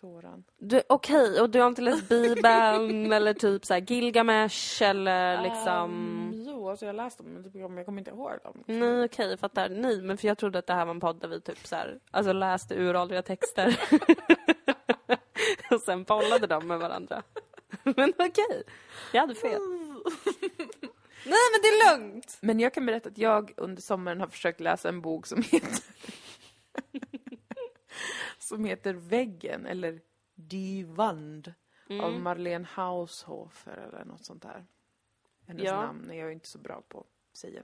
Toran. Du, Okej, och du har inte läst Bibeln eller typ så Gilgamesh eller liksom... Um, jo, alltså jag läste dem, men jag kommer inte ihåg dem. Nej, okej, jag fattar. Nej, men för jag trodde att det här var en podd där vi typ så här, alltså läste uråldriga texter. och sen bollade dem med varandra. men okej, jag hade fel. Nej, men det är lugnt! Men jag kan berätta att jag under sommaren har försökt läsa en bok som heter som heter Väggen eller Die Wand av Marlene Haushofer eller något sånt där. Hennes Ja. namn är jag inte så bra på säga.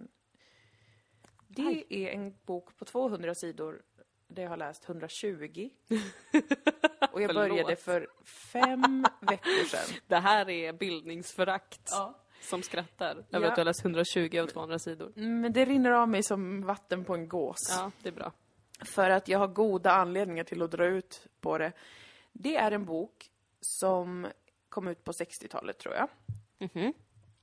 Det Aj. är en bok på 200 sidor där jag har läst 120. Och jag började för fem veckor sedan. Det här är bildningsförakt Ja. som skrattar över Ja. att du har läst 120 av 200 sidor. Men det rinner av mig som vatten på en gås. Ja, det är bra. För att jag har goda anledningar till att dra ut på det. Det är en bok som kom ut på 60-talet tror jag. Mhm.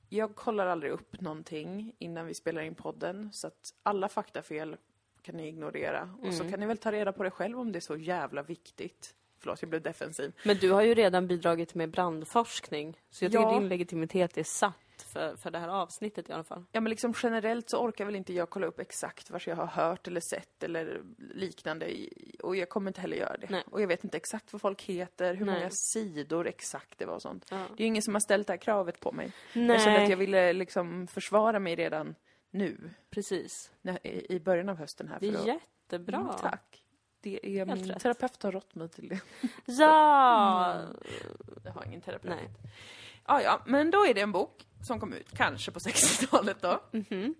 Jag kollar aldrig upp någonting innan vi spelar in podden så att alla faktafel kan ni ignorera. Och så kan ni väl ta reda på det själv om det är så jävla viktigt. Förlåt, jag blev defensiv. Men du har ju redan bidragit med brandforskning. Så jag tycker Ja. din legitimitet är satt för, för det här avsnittet i alla fall. Ja, men liksom generellt så orkar väl inte jag kolla upp exakt vad jag har hört eller sett eller liknande. Och jag kommer inte heller göra det. Nej. Och jag vet inte exakt vad folk heter, hur Nej. många sidor exakt det var och sånt. Ja. Det är ju ingen som har ställt det här kravet på mig. Nej, Jag kände att jag ville liksom försvara mig redan nu, precis. i början av hösten här. Det för är att- jättebra. Mm, tack. Det är Helt min rätt. terapeut har rått mig till det. Ja! Jag har ingen terapeut. Nej. Ja, ja, men då är det en bok som kom ut, kanske på 60-talet då. Mhm.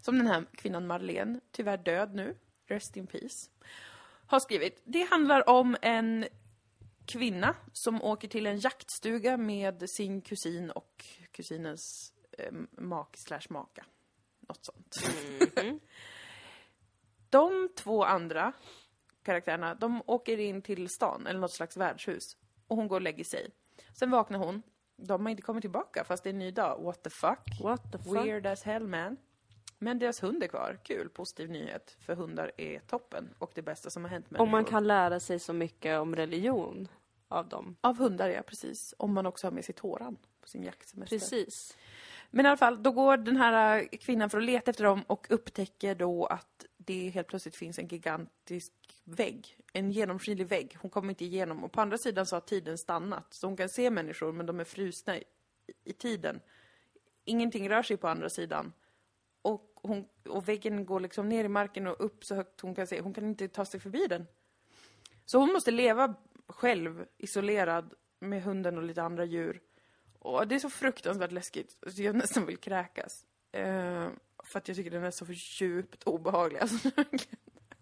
Som den här kvinnan Marlene, tyvärr död nu, rest in peace, har skrivit. Det handlar om en kvinna som åker till en jaktstuga med sin kusin och kusinens eh, make slash maka. Något sånt. Mhm. De två andra karaktärerna, de åker in till stan, eller något slags värdshus. Och hon går och lägger sig. Sen vaknar hon. De har inte kommit tillbaka fast det är en ny dag. What the fuck? What the fuck? Weird as hell man. Men deras hund är kvar. Kul, positiv nyhet. För hundar är toppen och det bästa som har hänt människor. Om man kan lära sig så mycket om religion av dem. Av hundar, ja precis. Om man också har med sig tåran på sin jaktsemester. Precis. Men i alla fall, då går den här äh, kvinnan för att leta efter dem och upptäcker då att det helt plötsligt finns en gigantisk vägg. En genomskinlig vägg. Hon kommer inte igenom. Och på andra sidan så har tiden stannat. Så hon kan se människor, men de är frusna i, i tiden. Ingenting rör sig på andra sidan. Och, hon, och väggen går liksom ner i marken och upp så högt hon kan se. Hon kan inte ta sig förbi den. Så hon måste leva själv, isolerad, med hunden och lite andra djur. Och det är så fruktansvärt läskigt, så jag nästan vill kräkas. Eh, för att jag tycker den är så för djupt obehaglig. Alltså,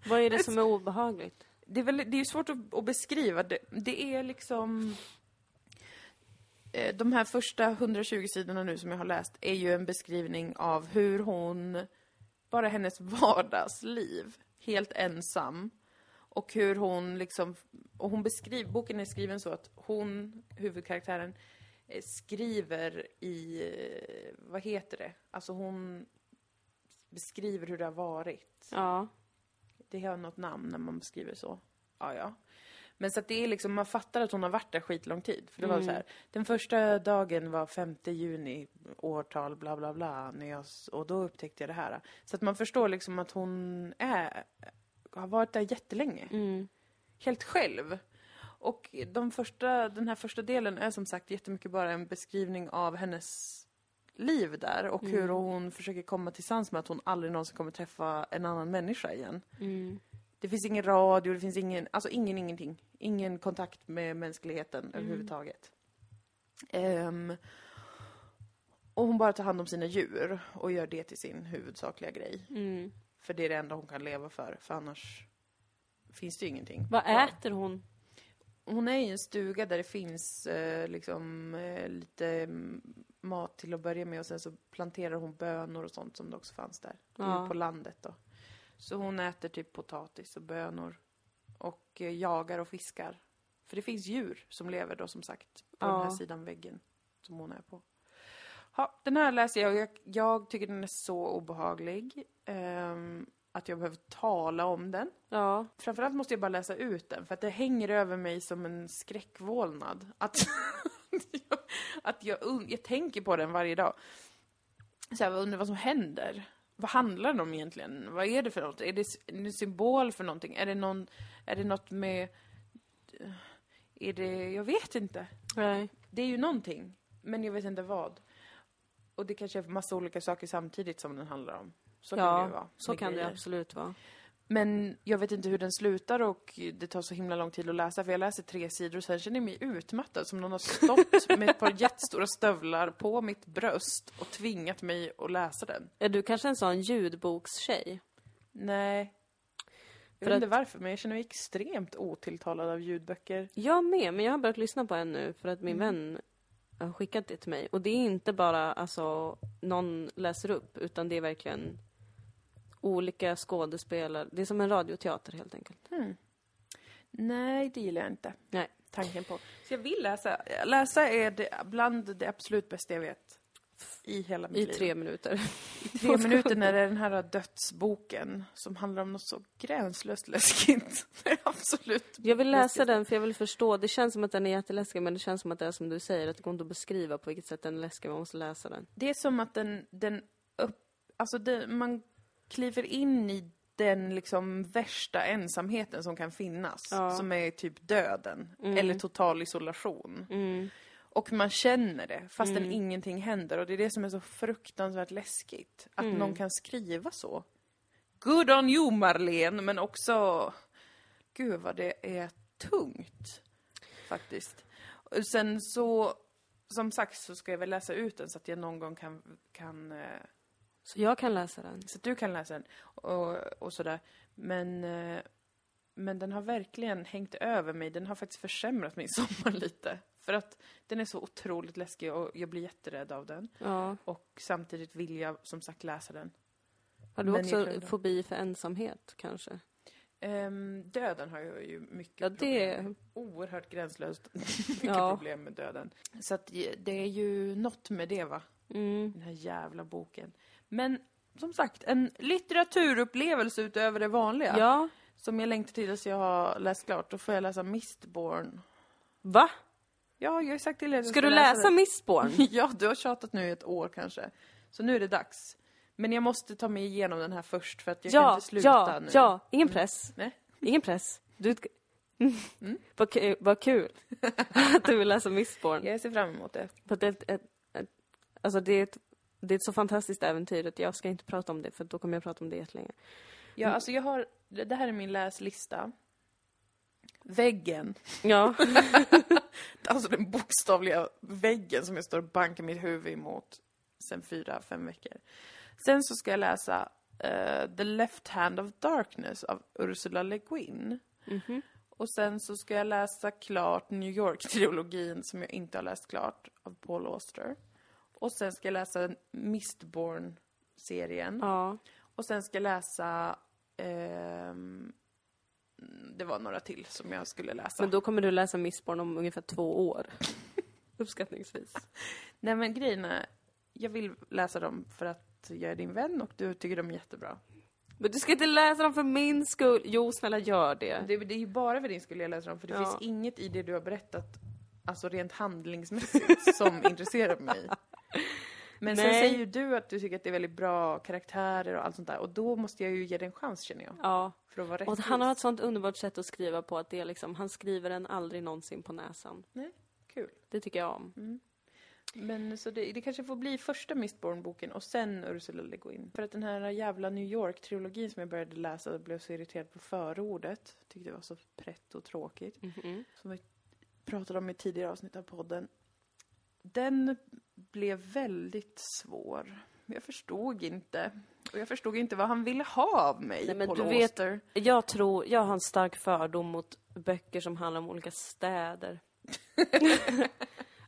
vad är det som är obehagligt? det är, väl, det är svårt att, att beskriva. Det, det är liksom... Eh, de här första 120 sidorna nu som jag har läst är ju en beskrivning av hur hon, bara hennes vardagsliv, helt ensam. Och hur hon liksom, och hon beskriver, boken är skriven så att hon, huvudkaraktären, eh, skriver i, eh, vad heter det? Alltså hon beskriver hur det har varit. Ja. Det har något namn när man beskriver så. Ja, ja. Men så att det är liksom, man fattar att hon har varit där skitlång tid. För det var så här, den första dagen var 5 juni, årtal, bla bla bla, när jag, och då upptäckte jag det här. Så att man förstår liksom att hon är, har varit där jättelänge. Mm. Helt själv. Och de första, den här första delen är som sagt jättemycket bara en beskrivning av hennes liv där och hur hon försöker komma till sans med att hon aldrig någonsin kommer träffa en annan människa igen. Mm. Det finns ingen radio, det finns ingen, alltså ingen ingenting. Ingen kontakt med mänskligheten överhuvudtaget. Ehm, och hon bara tar hand om sina djur och gör det till sin huvudsakliga grej. Mm. För det är det enda hon kan leva för, för annars finns det ju ingenting. Vad äter hon? Hon är i en stuga där det finns eh, liksom eh, lite mat till att börja med och sen så planterar hon bönor och sånt som det också fanns där. Ja. på landet då. Så hon äter typ potatis och bönor och eh, jagar och fiskar. För det finns djur som lever då som sagt på den här Ja. sidan väggen som hon är på. Ja, den här läser jag jag, jag tycker den är så obehaglig. ehm, att jag behöver tala om den. Ja. Framförallt måste jag bara läsa ut den, för att det hänger över mig som en skräckvålnad. Att, jag, att jag, jag tänker på den varje dag. Så jag undrar vad som händer. Vad handlar den om egentligen? Vad är det för något? Är det en symbol för någonting? Är det, någon, är det något med... Är det... Jag vet inte. Nej. Det är ju någonting, men jag vet inte vad. Och det kanske är massa olika saker samtidigt som den handlar om. Så kan det ju Ja, vara. så kan det grejer. absolut vara. Men jag vet inte hur den slutar och det tar så himla lång tid att läsa för jag läser tre sidor och sen känner jag mig utmattad som någon har stått med ett par jättestora stövlar på mitt bröst och tvingat mig att läsa den. Är du kanske en sån ljudbokstjej? Nej. Jag För vet inte att- varför men jag känner mig extremt otilltalad av ljudböcker. Jag med, men jag har börjat lyssna på en nu för att min Mm. vän har skickat det till mig. Och det är inte bara alltså någon läser upp, utan det är verkligen olika skådespelare. Det är som en radioteater helt enkelt. Nej, det gillar jag inte. Nej. Tanken på. Så jag vill läsa. Läsa är det, bland det absolut bästa jag vet. I hela mitt I liv. tre minuter. tre minuter när det är den här dödsboken som handlar om något så gränslöst läskigt. Det är absolut Jag vill läsa läskigt. den för jag vill förstå. Det känns som att den är jätteläskig men det känns som att det är som du säger, att det går inte att beskriva på vilket sätt den är läskig. Man måste läsa den. Det är som att den, den upp, alltså den, man kliver in i den liksom värsta ensamheten som kan finnas. Ja. Som är typ döden. Eller total isolation. Mm. Och man känner det fastän ingenting händer. Och det är det som är så fruktansvärt läskigt. Att någon kan skriva så. Good on you Marlene, men också... Gud vad det är tungt. Faktiskt. Och sen så, som sagt så ska jag väl läsa ut den så att jag någon gång kan, kan eh, Så jag kan läsa den. så du kan läsa den och, och sådär. Men, eh, men den har verkligen hängt över mig. Den har faktiskt försämrat min sommar lite. För att den är så otroligt läskig och jag blir jätterädd av den. Ja. Och samtidigt vill jag som sagt läsa den. Har du Men också fobi för ensamhet kanske? Ehm, döden har jag ju mycket Ja, det- problem med. Oerhört gränslöst mycket Ja. problem med döden. Så att det är ju något med det va, Mm. den här jävla boken. Men som sagt, en litteraturupplevelse utöver det vanliga. Ja. Som jag längtar tills jag har läst klart. Då får jag läsa Mistborn. Va? Ja, jag har sagt till er att jag Ska du läsa den. Mistborn? Ja, du har tjatat nu i ett år kanske. Så nu är det dags. Men jag måste ta mig igenom den här först för att jag kan Ja, inte sluta ja, nu. ja, ingen press. Nej. Ingen press. Du... Mm. Vad, kul, vad kul att du vill läsa Mistborn. Jag ser fram emot det. För att det, är ett, ett, ett, alltså det, är ett, det är ett så fantastiskt äventyr att jag ska inte prata om det för då kommer jag prata om det jättelänge. Ja, alltså jag har, det här är min läslista. Väggen. Ja. Alltså den bokstavliga väggen som jag står och bankar mitt huvud emot sen fyra, fem veckor. Sen så ska jag läsa eh, The Left Hand of Darkness av Ursula Le Guin. Mhm. Och sen så ska jag läsa klart New York-trilogin som jag inte har läst klart av Paul Auster. Och sen ska jag läsa Mistborn-serien. ja. Och sen ska jag läsa... ehm, det var några till som jag skulle läsa. Men då kommer du läsa Mistborn om ungefär två år. Uppskattningsvis. Nej men grejen är, jag vill läsa dem för att jag är din vän och du tycker de är jättebra. Men du ska inte läsa dem för min skull. Jo, snälla gör det. Det, det är ju bara för din skull jag läser dem, för det Ja. finns inget i det du har berättat, alltså rent handlingsmässigt, som intresserar mig. Men sen Nej. säger ju du att du tycker att det är väldigt bra karaktärer och allt sånt där, och då måste jag ju ge dig en chans känner jag, Ja. för att vara Och rättvis. han har ett sånt underbart sätt att skriva på att det är liksom, han skriver den aldrig någonsin på näsan. Nej, kul. Det tycker jag om. Men så det, det kanske får bli första Mistborn-boken och sen Ursula Le Guin. För att den här jävla New York-trilogin som jag började läsa och blev så irriterad på förordet, tyckte det var så prätt och tråkigt, Mhm. som vi pratade om i tidigare avsnitt av podden. Den blev väldigt svår. Jag förstod inte. Och jag förstod inte vad han ville ha av mig, Nej, men Paul du vet-. Jag tror, jag har en stark fördom mot böcker som handlar om olika städer.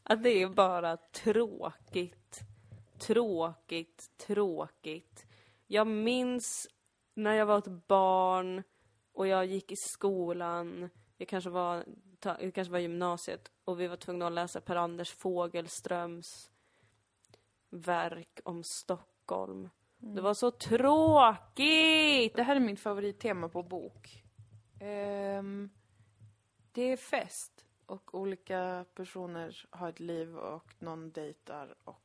att det är bara tråkigt. Tråkigt, tråkigt. Jag minns när jag var ett barn och jag gick i skolan. Jag kanske var, det kanske var gymnasiet och vi var tvungna att läsa Per-Anders Fogelströms verk om Stockholm. Det var så tråkigt! Det här är mitt favorittema på bok. Ehm, det är fest och olika personer har ett liv och någon dejtar och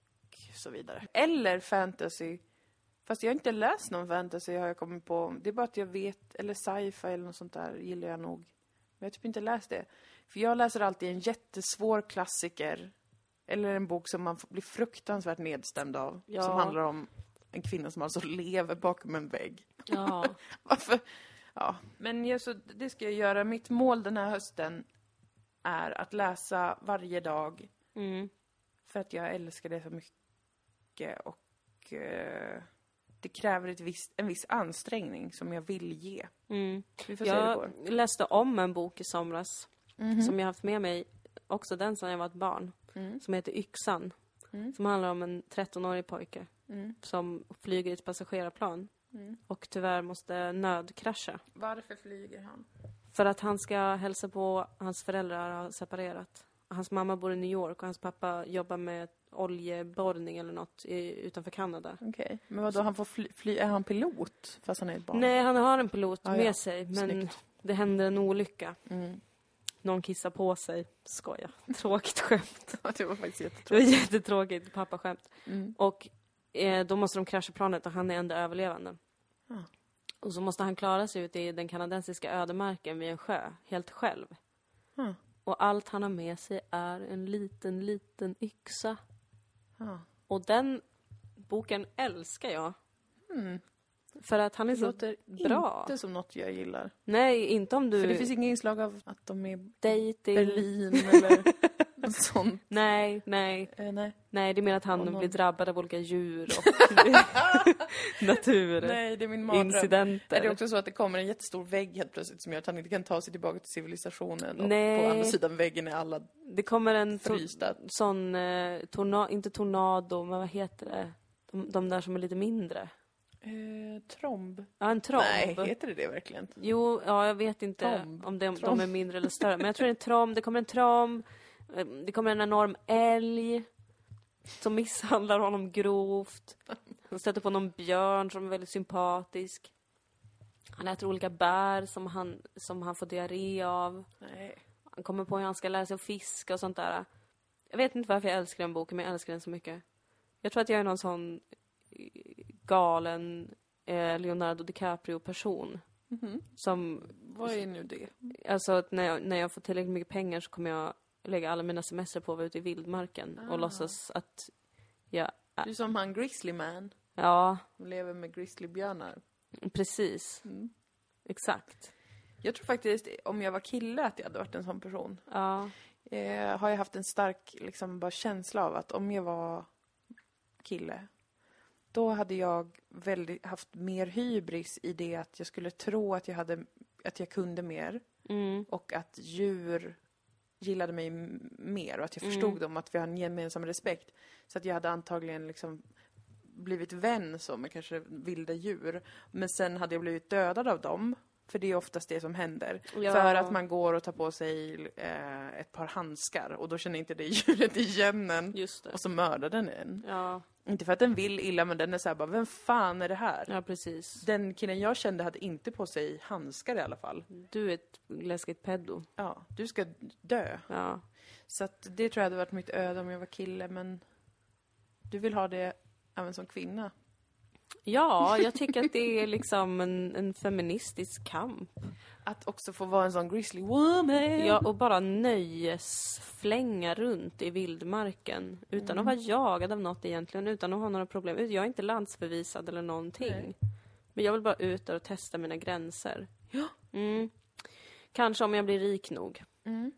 så vidare. Eller fantasy. Fast jag har inte läst någon fantasy har jag kommit på. Det är bara att jag vet, eller sci-fi eller något sånt där gillar jag nog. Men jag har typ inte läst det. För jag läser alltid en jättesvår klassiker. Eller en bok som man blir fruktansvärt nedstämd av. Ja. Som handlar om en kvinna som alltså lever bakom en vägg. Ja. Varför? Ja, men jag, så, det ska jag göra. Mitt mål den här hösten är att läsa varje dag. Mm. För att jag älskar det så mycket och eh, det kräver ett visst, en viss ansträngning som jag vill ge. Mm. Vi får se hur det Jag går. läste om en bok i somras Mhm. som jag haft med mig, också den sedan jag var ett barn, Mm. som heter Yxan. Mm. Som handlar om en 13-årig pojke Mm. som flyger i ett passagerarplan Mm. och tyvärr måste nödkrascha. Varför flyger han? För att han ska hälsa på, hans föräldrar har separerat. Hans mamma bor i New York och hans pappa jobbar med oljeborrning eller något i, utanför Kanada. Okej, men vad då han får fly, fly, är han pilot fast han är ett barn? Nej, han har en pilot Ah, med ja. sig men Snyggt. det händer en olycka. Mm. Någon kissar på sig. Skoja. Tråkigt skämt. det var faktiskt Det jättetråkigt. var jättetråkigt pappaskämt. Mm. Och eh, då måste de krascha planet och han är enda överlevande. Ah. Och så måste han klara sig ute i den kanadensiska ödemarken vid en sjö, helt själv. Ah. Och allt han har med sig är en liten, liten yxa. Ja. Och den boken älskar jag. Mm. För att han är Det så låter bra. inte som något jag gillar. Nej, inte om du... För det finns inga inslag av att de är dating. Berlin eller något sånt. Nej, nej, Eh, nej. nej. Det är mer att han någon- blir drabbad av olika djur och natur. nej, det är min mardröm. Incidenter. Är det också så att det kommer en jättestor vägg helt plötsligt som gör att han inte kan ta sig tillbaka till civilisationen och Nej. på andra sidan väggen är alla Det kommer en frysta? sån, eh, torna- inte tornado, men vad heter det? De, de där som är lite mindre. Eh, tromb? Ja, en tromb. Nej, heter det det verkligen? Jo, ja, jag vet inte Tromb. om de, de är mindre eller större. Men jag tror det är en tromb. Det kommer en tromb. eh, Det kommer en enorm älg. Som misshandlar honom grovt. Han stöter på någon björn som är väldigt sympatisk. Han äter olika bär som han, som han får diarré av. Nej. Han kommer på hur han ska lära sig att fiska och sånt där. Jag vet inte varför jag älskar den boken, men jag älskar den så mycket. Jag tror att jag är någon sån galen eh, Leonardo DiCaprio-person. Mhm. Som, Vad är nu det? alltså att när jag, när jag får tillräckligt mycket pengar så kommer jag lägga alla mina semester på att vara ute i vildmarken och Ah. låtsas att jag, Du är som han Grizzly Man. ja, Som lever med grizzlybjörnar. precis. Mm. Exakt. Jag tror faktiskt, om jag var kille, att jag hade varit en sån person. Ja. Eh, har jag haft en stark liksom, bara känsla av att om jag var kille, då hade jag väldigt, haft mer hybris i det att jag skulle tro att jag, hade, att jag kunde mer Mm. och att djur gillade mig mer och att jag förstod Mm. dem, att vi har en gemensam respekt. Så att jag hade antagligen liksom blivit vän så med kanske vilda djur. Men sen hade jag blivit dödad av dem. För det är oftast det som händer. Ja. För att man går och tar på sig eh, ett par handskar och då känner inte det djuret igen en. Och så mördar den en. Ja, Inte för att den vill illa men den är såhär bara, vem fan är det här? ja precis. Den killen jag kände hade inte på sig handskar i alla fall. Du är ett läskigt peddo. Ja, du ska dö. Ja. Så att det tror jag hade varit mitt öde om jag var kille, men du vill ha det även som kvinna. Ja, jag tycker att det är liksom en, en feministisk kamp. Att också få vara en sån grizzly woman. Ja, och bara nöjesflänga runt i vildmarken utan att vara jagad av något egentligen, utan att ha några problem. Jag är inte landsförvisad eller någonting. Nej. Men jag vill bara ut där och testa mina gränser. Ja. Mm. Kanske om jag blir rik nog. Mm.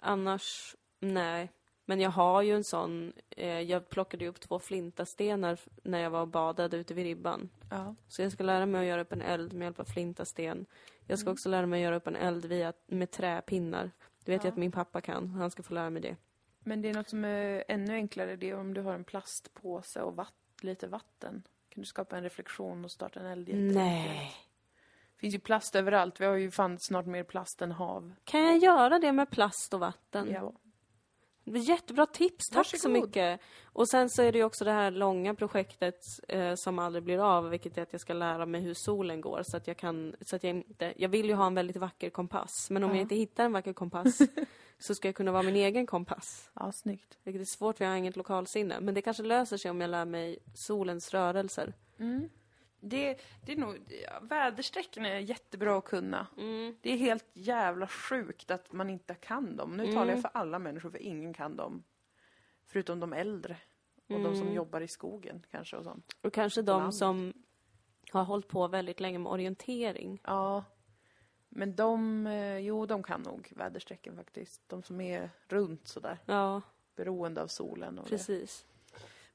Annars, nej. Men jag har ju en sån, eh, jag plockade upp två flintastenar när jag var och badade ute vid ribban. Ja. Så jag ska lära mig att göra upp en eld med hjälp av flintasten. Jag ska också lära mig att göra upp en eld via, med träpinnar. Det vet Ja. jag att min pappa kan, han ska få lära mig det. Men det är något som är ännu enklare, det är om du har en plastpåse och vatt, lite vatten. Kan du skapa en reflektion och starta en eld. Nej. Det finns ju plast överallt, vi har ju fan snart mer plast än hav. Kan jag göra det med plast och vatten? Ja. Jättebra tips, tack så Varsågod. mycket. Och sen så är det ju också det här långa projektet eh, som aldrig blir av, vilket är att jag ska lära mig hur solen går så att jag kan, så att jag inte, jag vill ju ha en väldigt vacker kompass, men om Ja. jag inte hittar en vacker kompass så ska jag kunna vara min egen kompass. Ja, snyggt. Vilket är svårt för jag har inget lokalsinne, men det kanske löser sig om jag lär mig solens rörelser. Mm. Det, det är nog, ja, väderstrecken är jättebra att kunna. Det är helt jävla sjukt att man inte kan dem. Nu talar jag för alla människor, för ingen kan dem. Förutom de äldre. Och de som jobbar i skogen kanske och sånt. Och kanske de som har hållit på väldigt länge med orientering. Ja. Men de, eh, jo de kan nog väderstrecken faktiskt. De som är runt sådär. Ja, Beroende av solen och det.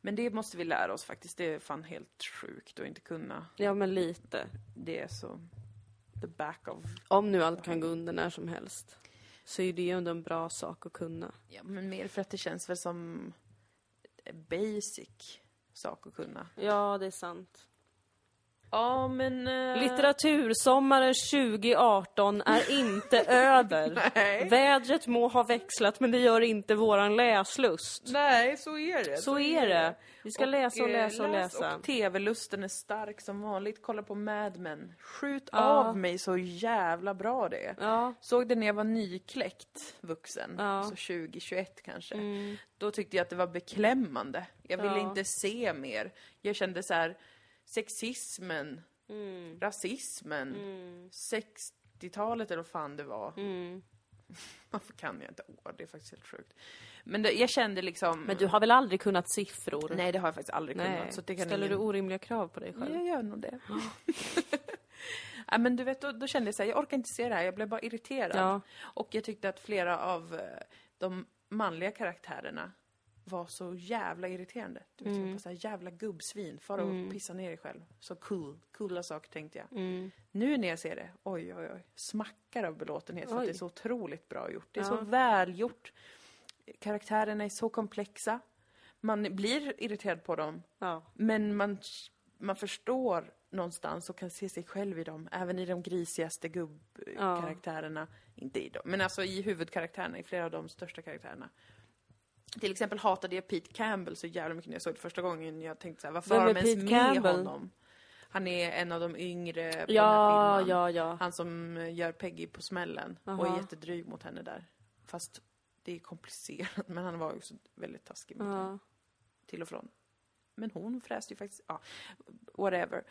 Men det måste vi lära oss faktiskt. Det är fan helt sjukt att inte kunna. Ja, men lite. Det är så the back of... Om nu allt kan gå under när som helst. Så är det ju ändå en bra sak att kunna. Ja, men mer för att det känns väl som basic sak att kunna. Ja, det är sant. Ja, men... eh, Litteratursommaren 2018 är inte över. Nej. Vädret må ha växlat, men det gör inte våran läslust. Nej, så är det. Så är det. Vi ska läsa och eh, läsa och läs läsa. Och tv-lusten är stark som vanligt. Kolla på Mad Men. Skjut Ja. av mig så jävla bra det är. Ja, Såg det när jag var nykläckt vuxen, Ja. så 2021 kanske. mm, Då tyckte jag att det var beklämmande. Jag ville inte se mer. Jag kände så här, sexismen, mm, rasismen, mm, 60-talet eller vad fan det var. mm. Varför kan jag inte år? Det är faktiskt helt sjukt. Men det, jag kände liksom... Men du har väl aldrig kunnat siffror? Nej, det har jag faktiskt aldrig Nej. kunnat. Så det kan Ställer ingen... du orimliga krav på dig själv? Jag gör nog det. ja, men du vet, då, då kände jag så här, jag orkar inte se det här, jag blev bara irriterad. Ja. Och jag tyckte att flera av eh, de manliga karaktärerna var så jävla irriterande. Du vet, mm. så här jävla gubbsvin, far och pissa ner dig själv. Så cool, coola saker tänkte jag. Mm. Nu när jag ser det, oj oj oj, smackar av belåtenhet för att Oj. det är så otroligt bra gjort. Det är Ja. så välgjort. Karaktärerna är så komplexa. Man blir irriterad på dem, Ja. men man, man förstår någonstans och kan se sig själv i dem. Även i de grisigaste gubbkaraktärerna. Inte i dem, men alltså i huvudkaraktärerna, i flera av de största karaktärerna. Till exempel hatade jag Pete Campbell så jävla mycket när jag såg det första gången. Jag tänkte så här, varför har de ens Pete med Campbell? honom? Han är en av de yngre på den här Ja, filmen. ja, ja. Han som gör Peggy på smällen och Aha. är jättedryg mot henne där. Fast det är komplicerat, men han var också väldigt taskig mot henne ja. till och från. Men hon fräste ju faktiskt, ja. whatever.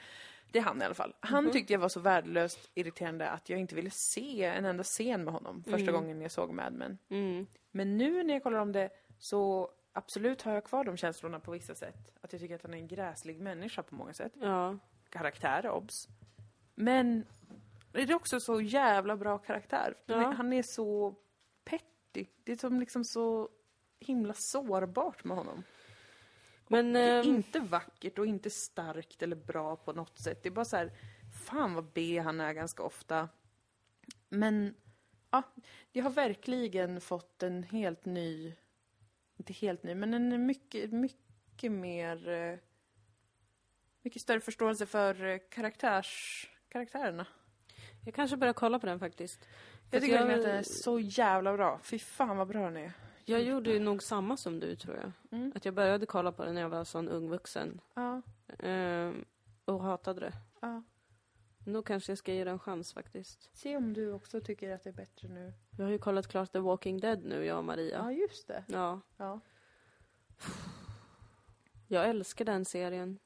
Det är han i alla fall. Han tyckte jag var så värdelöst irriterande att jag inte ville se en enda scen med honom första gången jag såg Mad Men. Mm. Men nu när jag kollar om det så absolut har jag kvar de känslorna på vissa sätt. Att jag tycker att han är en gräslig människa på många sätt. Ja. Karaktär, obs. Men det är också så jävla bra karaktär. Han är- Ja. Han är så petty. Det är som liksom så himla sårbart med honom. Men... Det är ehm, inte vackert och inte starkt eller bra på något sätt. Det är bara så här, fan vad B han är ganska ofta. Men, ja, jag har verkligen fått en helt ny, inte helt ny, men en mycket, mycket mer, eh, mycket större förståelse för eh, karaktärs, karaktärerna. jag kanske börjar kolla på den faktiskt. För Jag tycker verkligen att den är så jävla bra. Fy fan vad bra den är. Jag gjorde ju nog samma som du, tror jag. Mm. Att jag började kolla på den när jag var sån ung vuxen. Ja, Ehm, och hatade det. ja. Då kanske jag ska ge den en chans faktiskt. Se om du också tycker att det är bättre nu. Jag har ju kollat klart The Walking Dead nu, jag och Maria. Ja, just det. Ja. Ja. Jag älskar den serien.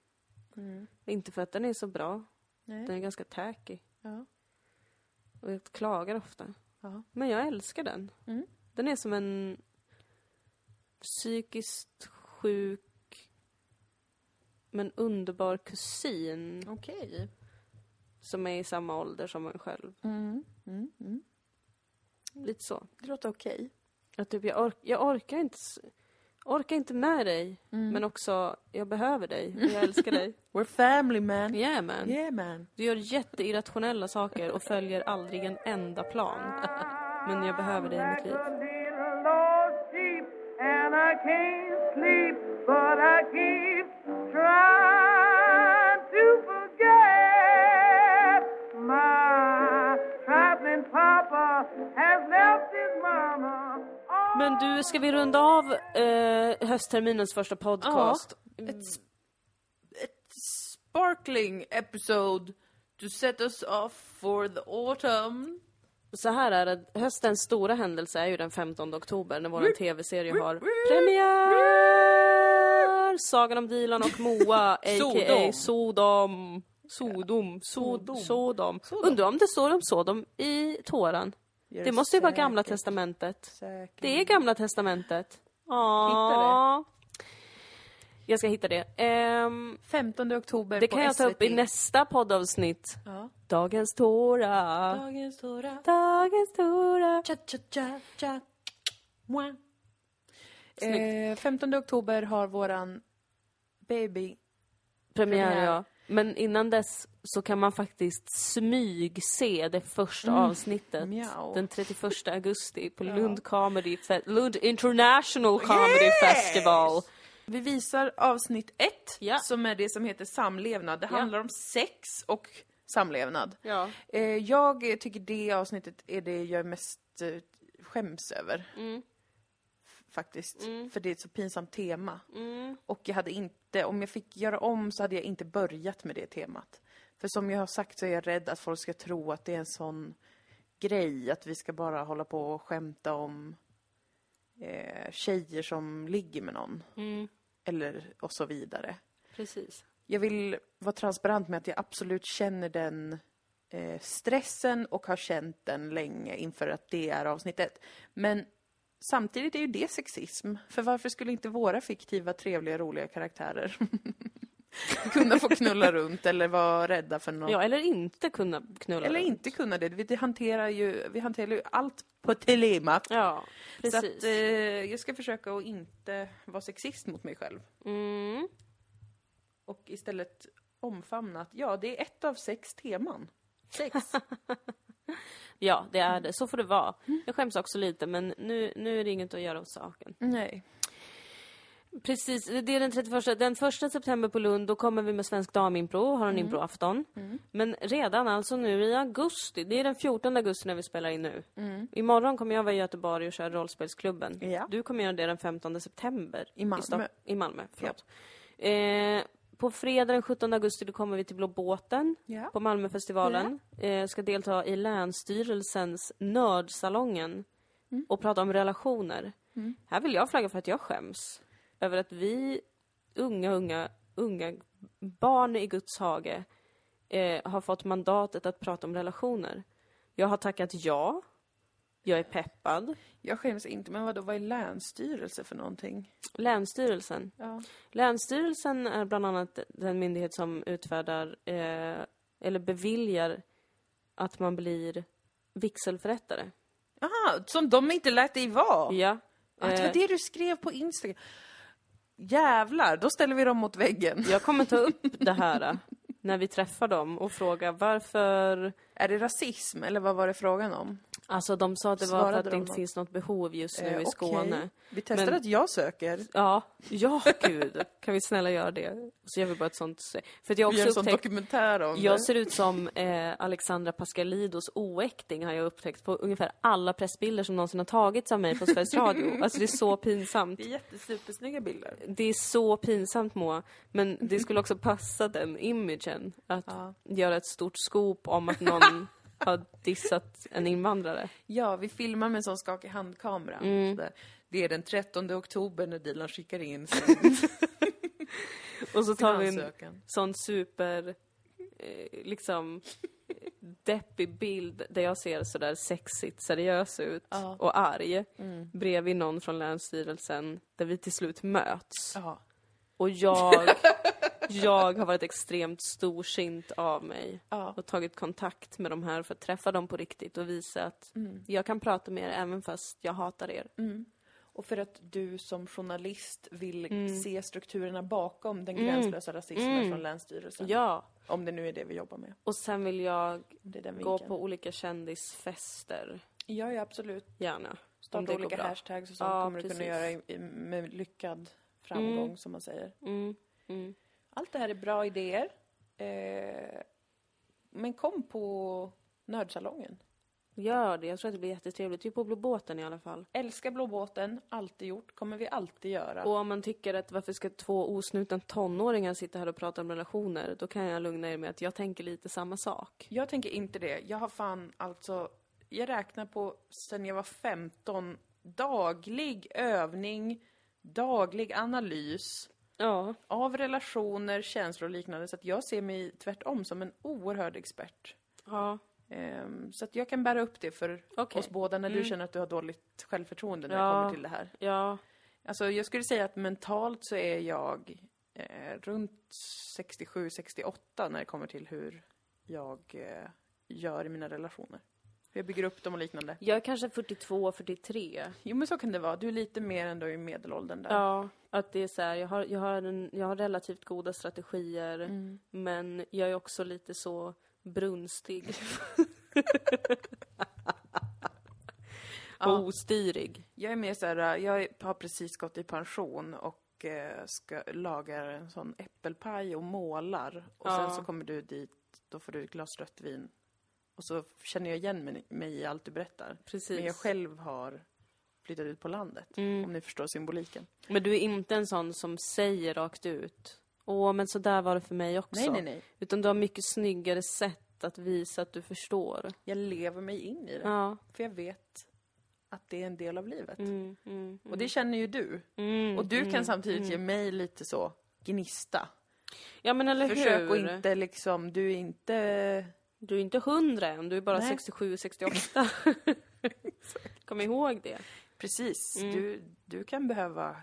Mm. Inte för att den är så bra. Nej. Den är ganska tacky. Ja. Och jag klagar ofta. Ja. Men jag älskar den. Mm. Den är som en psykiskt sjuk men underbar kusin Okej. Som är i samma ålder som en själv. Mm. Mm. Mm. Lite så. Det låter okej. Att typ jag, ork- jag orkar inte orkar inte med dig, Mm. men också jag behöver dig och jag älskar dig. We're family man. Yeah man. Yeah man. Du gör jätteirrationella saker och följer aldrig en enda plan. Men jag behöver dig i mitt liv. and I can't sleep, but I keep Men du, ska vi runda av eh, höstterminens första podcast? Ett, s- ett sparkling episode to set us off for the autumn. Så här är det, höstens stora händelse är ju den 15 oktober när vår tv-serie har premiär! Sagan om Dilan och Moa, a.k.a. Sodom. Sodom. Sod, Sodom. Sodom. Undrar om det står om Sodom i Toran? Gör Det måste ju vara Gamla. Testamentet. Säkert. Det är Gamla Testamentet. Ja. Hitta Jag ska hitta det. Ehm, 15 oktober det på kan jag ta upp i SVT. nästa poddavsnitt. Ja. Dagens Tora. Dagens stora Dagens Tora. cha cha cha cha Mwah. Eh, 15 oktober har våran baby Premiär, Premiär. ja. Men innan dess så kan man faktiskt smygse det första avsnittet. Mjau. Den 31 augusti på Lund Comedy Fe- Lund International Comedy Festival. Vi visar avsnitt ett, Ja. som är det som heter samlevnad. Det Ja. handlar om sex och samlevnad. Ja. Eh, jag tycker det avsnittet är det jag mest eh, skäms över. Mm. Faktiskt. För det är ett så pinsamt tema. Mm. Och jag hade inte, om jag fick göra om så hade jag inte börjat med det temat. För som jag har sagt så är jag rädd att folk ska tro att det är en sån grej, att vi ska bara hålla på och skämta om eh, tjejer som ligger med någon. Mm. Eller och så vidare. Precis. Jag vill vara transparent med att jag absolut känner den eh, stressen och har känt den länge inför att det är avsnittet. Men samtidigt är ju det sexism. För varför skulle inte våra fiktiva, trevliga, roliga karaktärer kunna få knulla runt eller vara rädda för något? Ja, eller inte kunna knulla eller runt. inte kunna det. Vi hanterar ju, vi hanterar ju allt på temat. Ja, Så precis. att, eh, jag ska försöka att inte vara sexist mot mig själv. mm. och istället omfamna att ja, det är ett av sex teman. Sex. Ja, det är det. Så får det vara. Jag skäms också lite, men nu, nu är det inget att göra åt saken. Nej. Precis, det är den 31. Den 1 september på Lund, då kommer vi med Svensk Damimpro och har en improafton. Men redan alltså nu i augusti, det är den 14 augusti när vi spelar in nu. Imorgon kommer jag vara i Göteborg och köra Rollspelsklubben. Ja. Du kommer göra det den 15 september. I Malmö. Stock- I Malmö, förlåt. Eh, på fredag den 17 augusti då kommer vi till Blå båten Ja. på Malmöfestivalen. Eh, ska delta i Länsstyrelsens Nördsalongen och prata om relationer. Här vill jag flagga för att jag skäms över att vi unga, unga, unga barn i Guds hage eh, har fått mandatet att prata om relationer. Jag har tackat ja. Jag är peppad. Jag skäms inte, men vadå, vad är länsstyrelse för någonting? Länsstyrelsen. Ja. Länsstyrelsen är bland annat den myndighet som utfärdar eh, eller beviljar att man blir vigselförrättare. Aha, som de inte lät dig vara? Ja. Ah, det Eh, var det du skrev på Instagram. Jävlar, då ställer vi dem mot väggen. Jag kommer ta upp det här eh, när vi träffar dem och fråga varför... Är det rasism, eller vad var det frågan om? Alltså de sa att det var Svarade för att de det inte något? finns något behov just nu Eh, i okej. Skåne. Vi testar Men- att jag söker. Ja, ja gud. Kan vi snälla göra det? Så gör vi bara ett sånt... För att jag har Vi gör också en sån upptäckt... dokumentär om Jag det. ser ut som eh, Alexandra Pascalidos oäkting har jag upptäckt på ungefär alla pressbilder som någonsin har tagits av mig på Sveriges Radio. Alltså det är så pinsamt. Det är jättesupersnygga bilder. Det är så pinsamt Moa. Men det skulle också passa den imagen. Att göra ett stort scoop om att någon har dissat en invandrare. Ja, vi filmar med en sån skakig handkamera. Mm. Det är den 13 oktober när Dilan skickar in sin Och så tar vi en sån super, eh, liksom, deppig bild där jag ser sådär sexigt seriös ut Ja. och arg. Mm. Bredvid någon från Länsstyrelsen där vi till slut möts. Ja. Och jag, jag har varit extremt storsint av mig Ja. och tagit kontakt med de här för att träffa dem på riktigt och visa att Mm. jag kan prata med er även fast jag hatar er. Och för att du som journalist vill Mm. se strukturerna bakom den gränslösa rasismen Mm. från Länsstyrelsen. Ja, Om det nu är det vi jobbar med. och sen vill jag gå på olika kändisfester, Ja, ja, absolut. gärna. Starta olika hashtags och sånt Ja, kommer du kunna precis. göra med lyckad framgång, Mm. som man säger. Mm, mm. Allt det här är bra idéer. Eh, men kom på Nördsalongen. Gör det, jag tror att det blir jättetrevligt. Vi är på Blå båten i alla fall. Älskar Blå båten, alltid gjort, kommer vi alltid göra. Och om man tycker att varför ska två osnutna tonåringar sitta här och prata om relationer, då kan jag lugna er med att jag tänker lite samma sak. Jag tänker inte det. Jag har fan alltså, jag räknar på sen jag var 15, daglig övning, daglig analys Ja. av relationer, känslor och liknande. Så att jag ser mig tvärtom som en oerhörd expert. Ja. Ehm, så att jag kan bära upp det för Okej. oss båda när du Mm. känner att du har dåligt självförtroende när Ja. det kommer till det här. Ja. Alltså jag skulle säga att mentalt så är jag eh, runt 67-68 när det kommer till hur jag eh, gör i mina relationer. Hur jag bygger upp dem och liknande. Jag är kanske 42, 43. Jo men så kan det vara. Du är lite mer ändå i medelåldern där. Ja, att det är så här, jag har, jag har, en, jag har relativt goda strategier, Mm. men jag är också lite så brunstig. och Ja. ostyrig. Jag är mer så här, jag har precis gått i pension och eh, ska laga en sån äppelpaj och målar. Och Ja. sen så kommer du dit, då får du ett glas rött vin. Och så känner jag igen mig, i allt du berättar. Precis. Men jag själv har flyttat ut på landet. Mm. Om ni förstår symboliken. Men du är inte en sån som säger rakt ut. Åh, men så där var det för mig också. Nej, nej, nej. Utan du har mycket snyggare sätt att visa att du förstår. Jag lever mig in i det. Ja. För jag vet att det är en del av livet. Mm, mm, Och det känner ju du. mm, Och du kan mm, samtidigt mm. ge mig lite så gnista. Ja, men eller Försök hur? att inte liksom, du är inte... Du är inte hundra än, du är bara Nej. 67, 68. Kom ihåg det. Precis, Mm. du, du kan behöva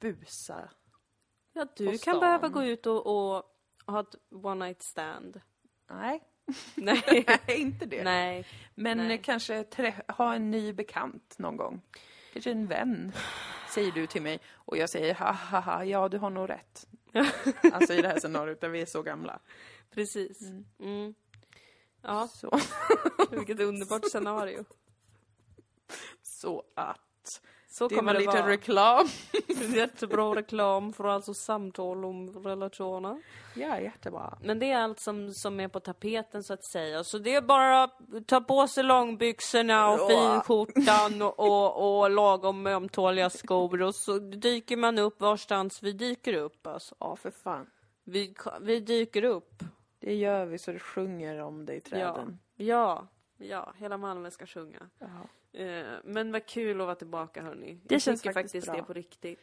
busa. Ja, du kan behöva gå ut och, och ha ett one night stand. Nej, Nej. inte det. Nej. Men nej. kanske ha en ny bekant någon gång. Kanske en vän, säger du till mig. Och jag säger ha ha ha, ja du har nog rätt. alltså i det här scenariot där vi är så gamla. Precis. Mm. Ja, Så, vilket underbart scenario. så att. Så Det kommer det lite vara. reklam. Jättebra reklam för alltså samtal om relationer. Ja, jättebra. Men det är allt som, som är på tapeten så att säga. Så det är bara att ta på sig långbyxorna och finskjortan och, och, och lagom ömtåliga skor och så dyker man upp varstans vi dyker upp alltså. Ja, för fan. Vi, vi dyker upp. Det gör vi så det sjunger om det i träden. Ja, ja, hela Malmö ska sjunga. Ja. Eh, men vad kul att vara tillbaka hörni. Det Jag känns faktiskt faktiskt bra. det på riktigt.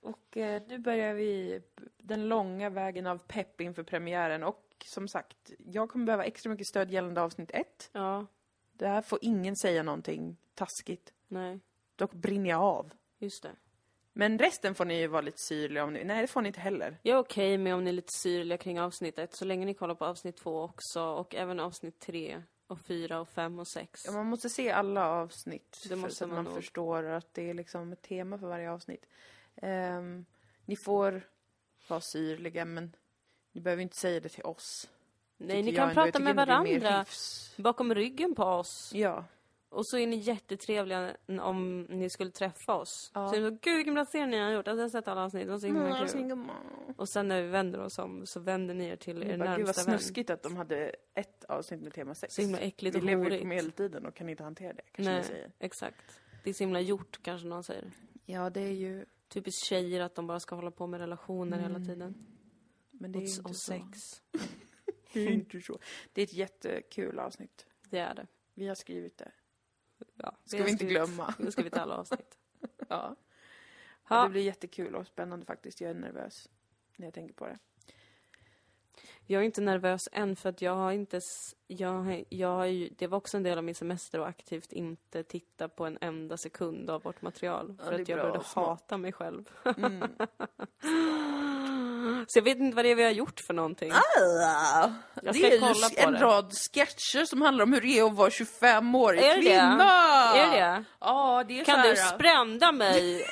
Och eh, nu börjar vi den långa vägen av pepp inför premiären och som sagt, jag kommer behöva extra mycket stöd gällande avsnitt ett. Ja, Det här får ingen säga någonting taskigt. nej, Dock brinner jag av. just det. Men resten får ni ju vara lite syrliga om ni... Nej, det får ni inte heller. Jag är okej med om ni är lite syrliga kring avsnitt ett, så länge ni kollar på avsnitt två också, och även avsnitt tre, och fyra, och fem och sex. Ja, man måste se alla avsnitt Det för, måste så att man man nog. förstår att det är liksom ett tema för varje avsnitt. Ehm, ni får vara syrliga, men ni behöver inte säga det till oss. Nej, ni kan prata med varandra bakom ryggen på oss. Ja. Och så är ni jättetrevliga om ni skulle träffa oss. Ja. Så är det så, gud vilken bra serie ni har gjort, alltså, jag har sett alla avsnitt, och så himla kul. Och sen när vi vänder oss om så vänder ni er till er Bara, Gud vad närmsta vän. snuskigt att de hade ett avsnitt med tema sex. Så himla äckligt Vi och lever ju på horigt. medeltiden och kan inte hantera det, kanske Nej, säger. exakt. Det är så himla gjort, kanske någon säger. Ja, det är ju... Typiskt tjejer att de bara ska hålla på med relationer hela Mm. tiden. Men det är Och, inte och så. sex. Det är inte så. Det är ett jättekul avsnitt. Det är det. Vi har skrivit det. Ja, Ska det vi inte glömma. Nu ska vi till alla avsnitt. Ja. ja. Ja. Det blir jättekul och spännande faktiskt. Jag är nervös när jag tänker på det. Jag är inte nervös än för att jag har inte... Jag, jag har ju, det var också en del av min semester att aktivt inte titta på en enda sekund av vårt material. Ja, För det är att jag började hata mig själv. Mm. Så jag vet inte vad det är vi har gjort för någonting. Jag Jag det ska är kolla ju på en det. rad sketcher som handlar om hur det är att vara 25-årig Är det det? kvinna! Är det det? Ja, det är Kan du sprända mig?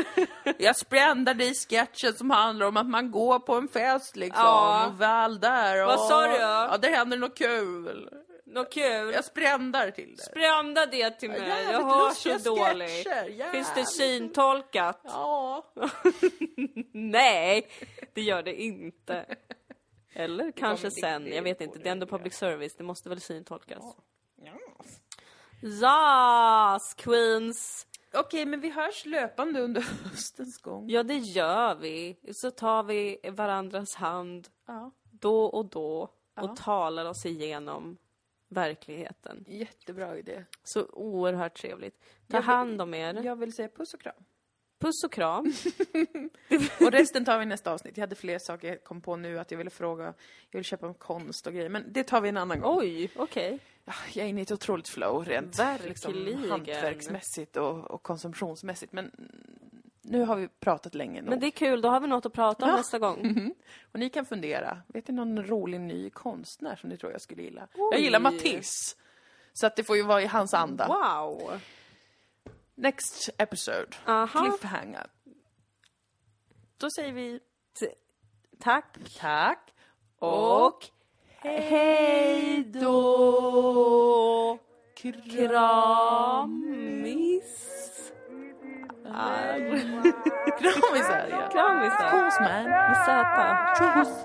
Jag sprändar dig i sketchen som handlar om att man går på en fest liksom Ja. och väl där och... Vad sa du? Ja, det händer något kul. Något kul? Jag sprändar till det. Sprända det till mig. Jävligt Jag lustiga så dåligt. Finns det syntolkat? Ja. Nej, det gör det inte. Eller kanske det- sen, det jag vet inte. det är ändå public service, det måste väl syntolkas. Ja. Yes, queens! Okej, men vi hörs löpande under höstens gång. Ja, det gör vi. Så tar vi varandras hand Ja. då och då och Ja. talar oss igenom verkligheten. Jättebra idé. Så oerhört trevligt. Ta vill- hand om er. Jag vill säga puss och kram. Puss och kram. Och resten tar vi i nästa avsnitt. Jag hade fler saker jag kom på nu att jag ville fråga. Jag vill köpa om konst och grejer, men det tar vi en annan gång. Oj, okej. Ja, Jag är inne i ett otroligt flow rent liksom, hantverksmässigt och, och konsumtionsmässigt. Men nu har vi pratat länge nog. Men det är kul, då har vi något att prata om Ja. nästa gång. Och ni kan fundera. Vet ni någon rolig ny konstnär som ni tror jag skulle gilla? Oj. Jag gillar Matisse. Så att det får ju vara i hans anda. Wow! Next episode. Aha. Cliffhanger. Då säger vi Tack. tack Och hej då! Kramis. Kramisar. Kramisar. Puss man. Med Z. Tjus.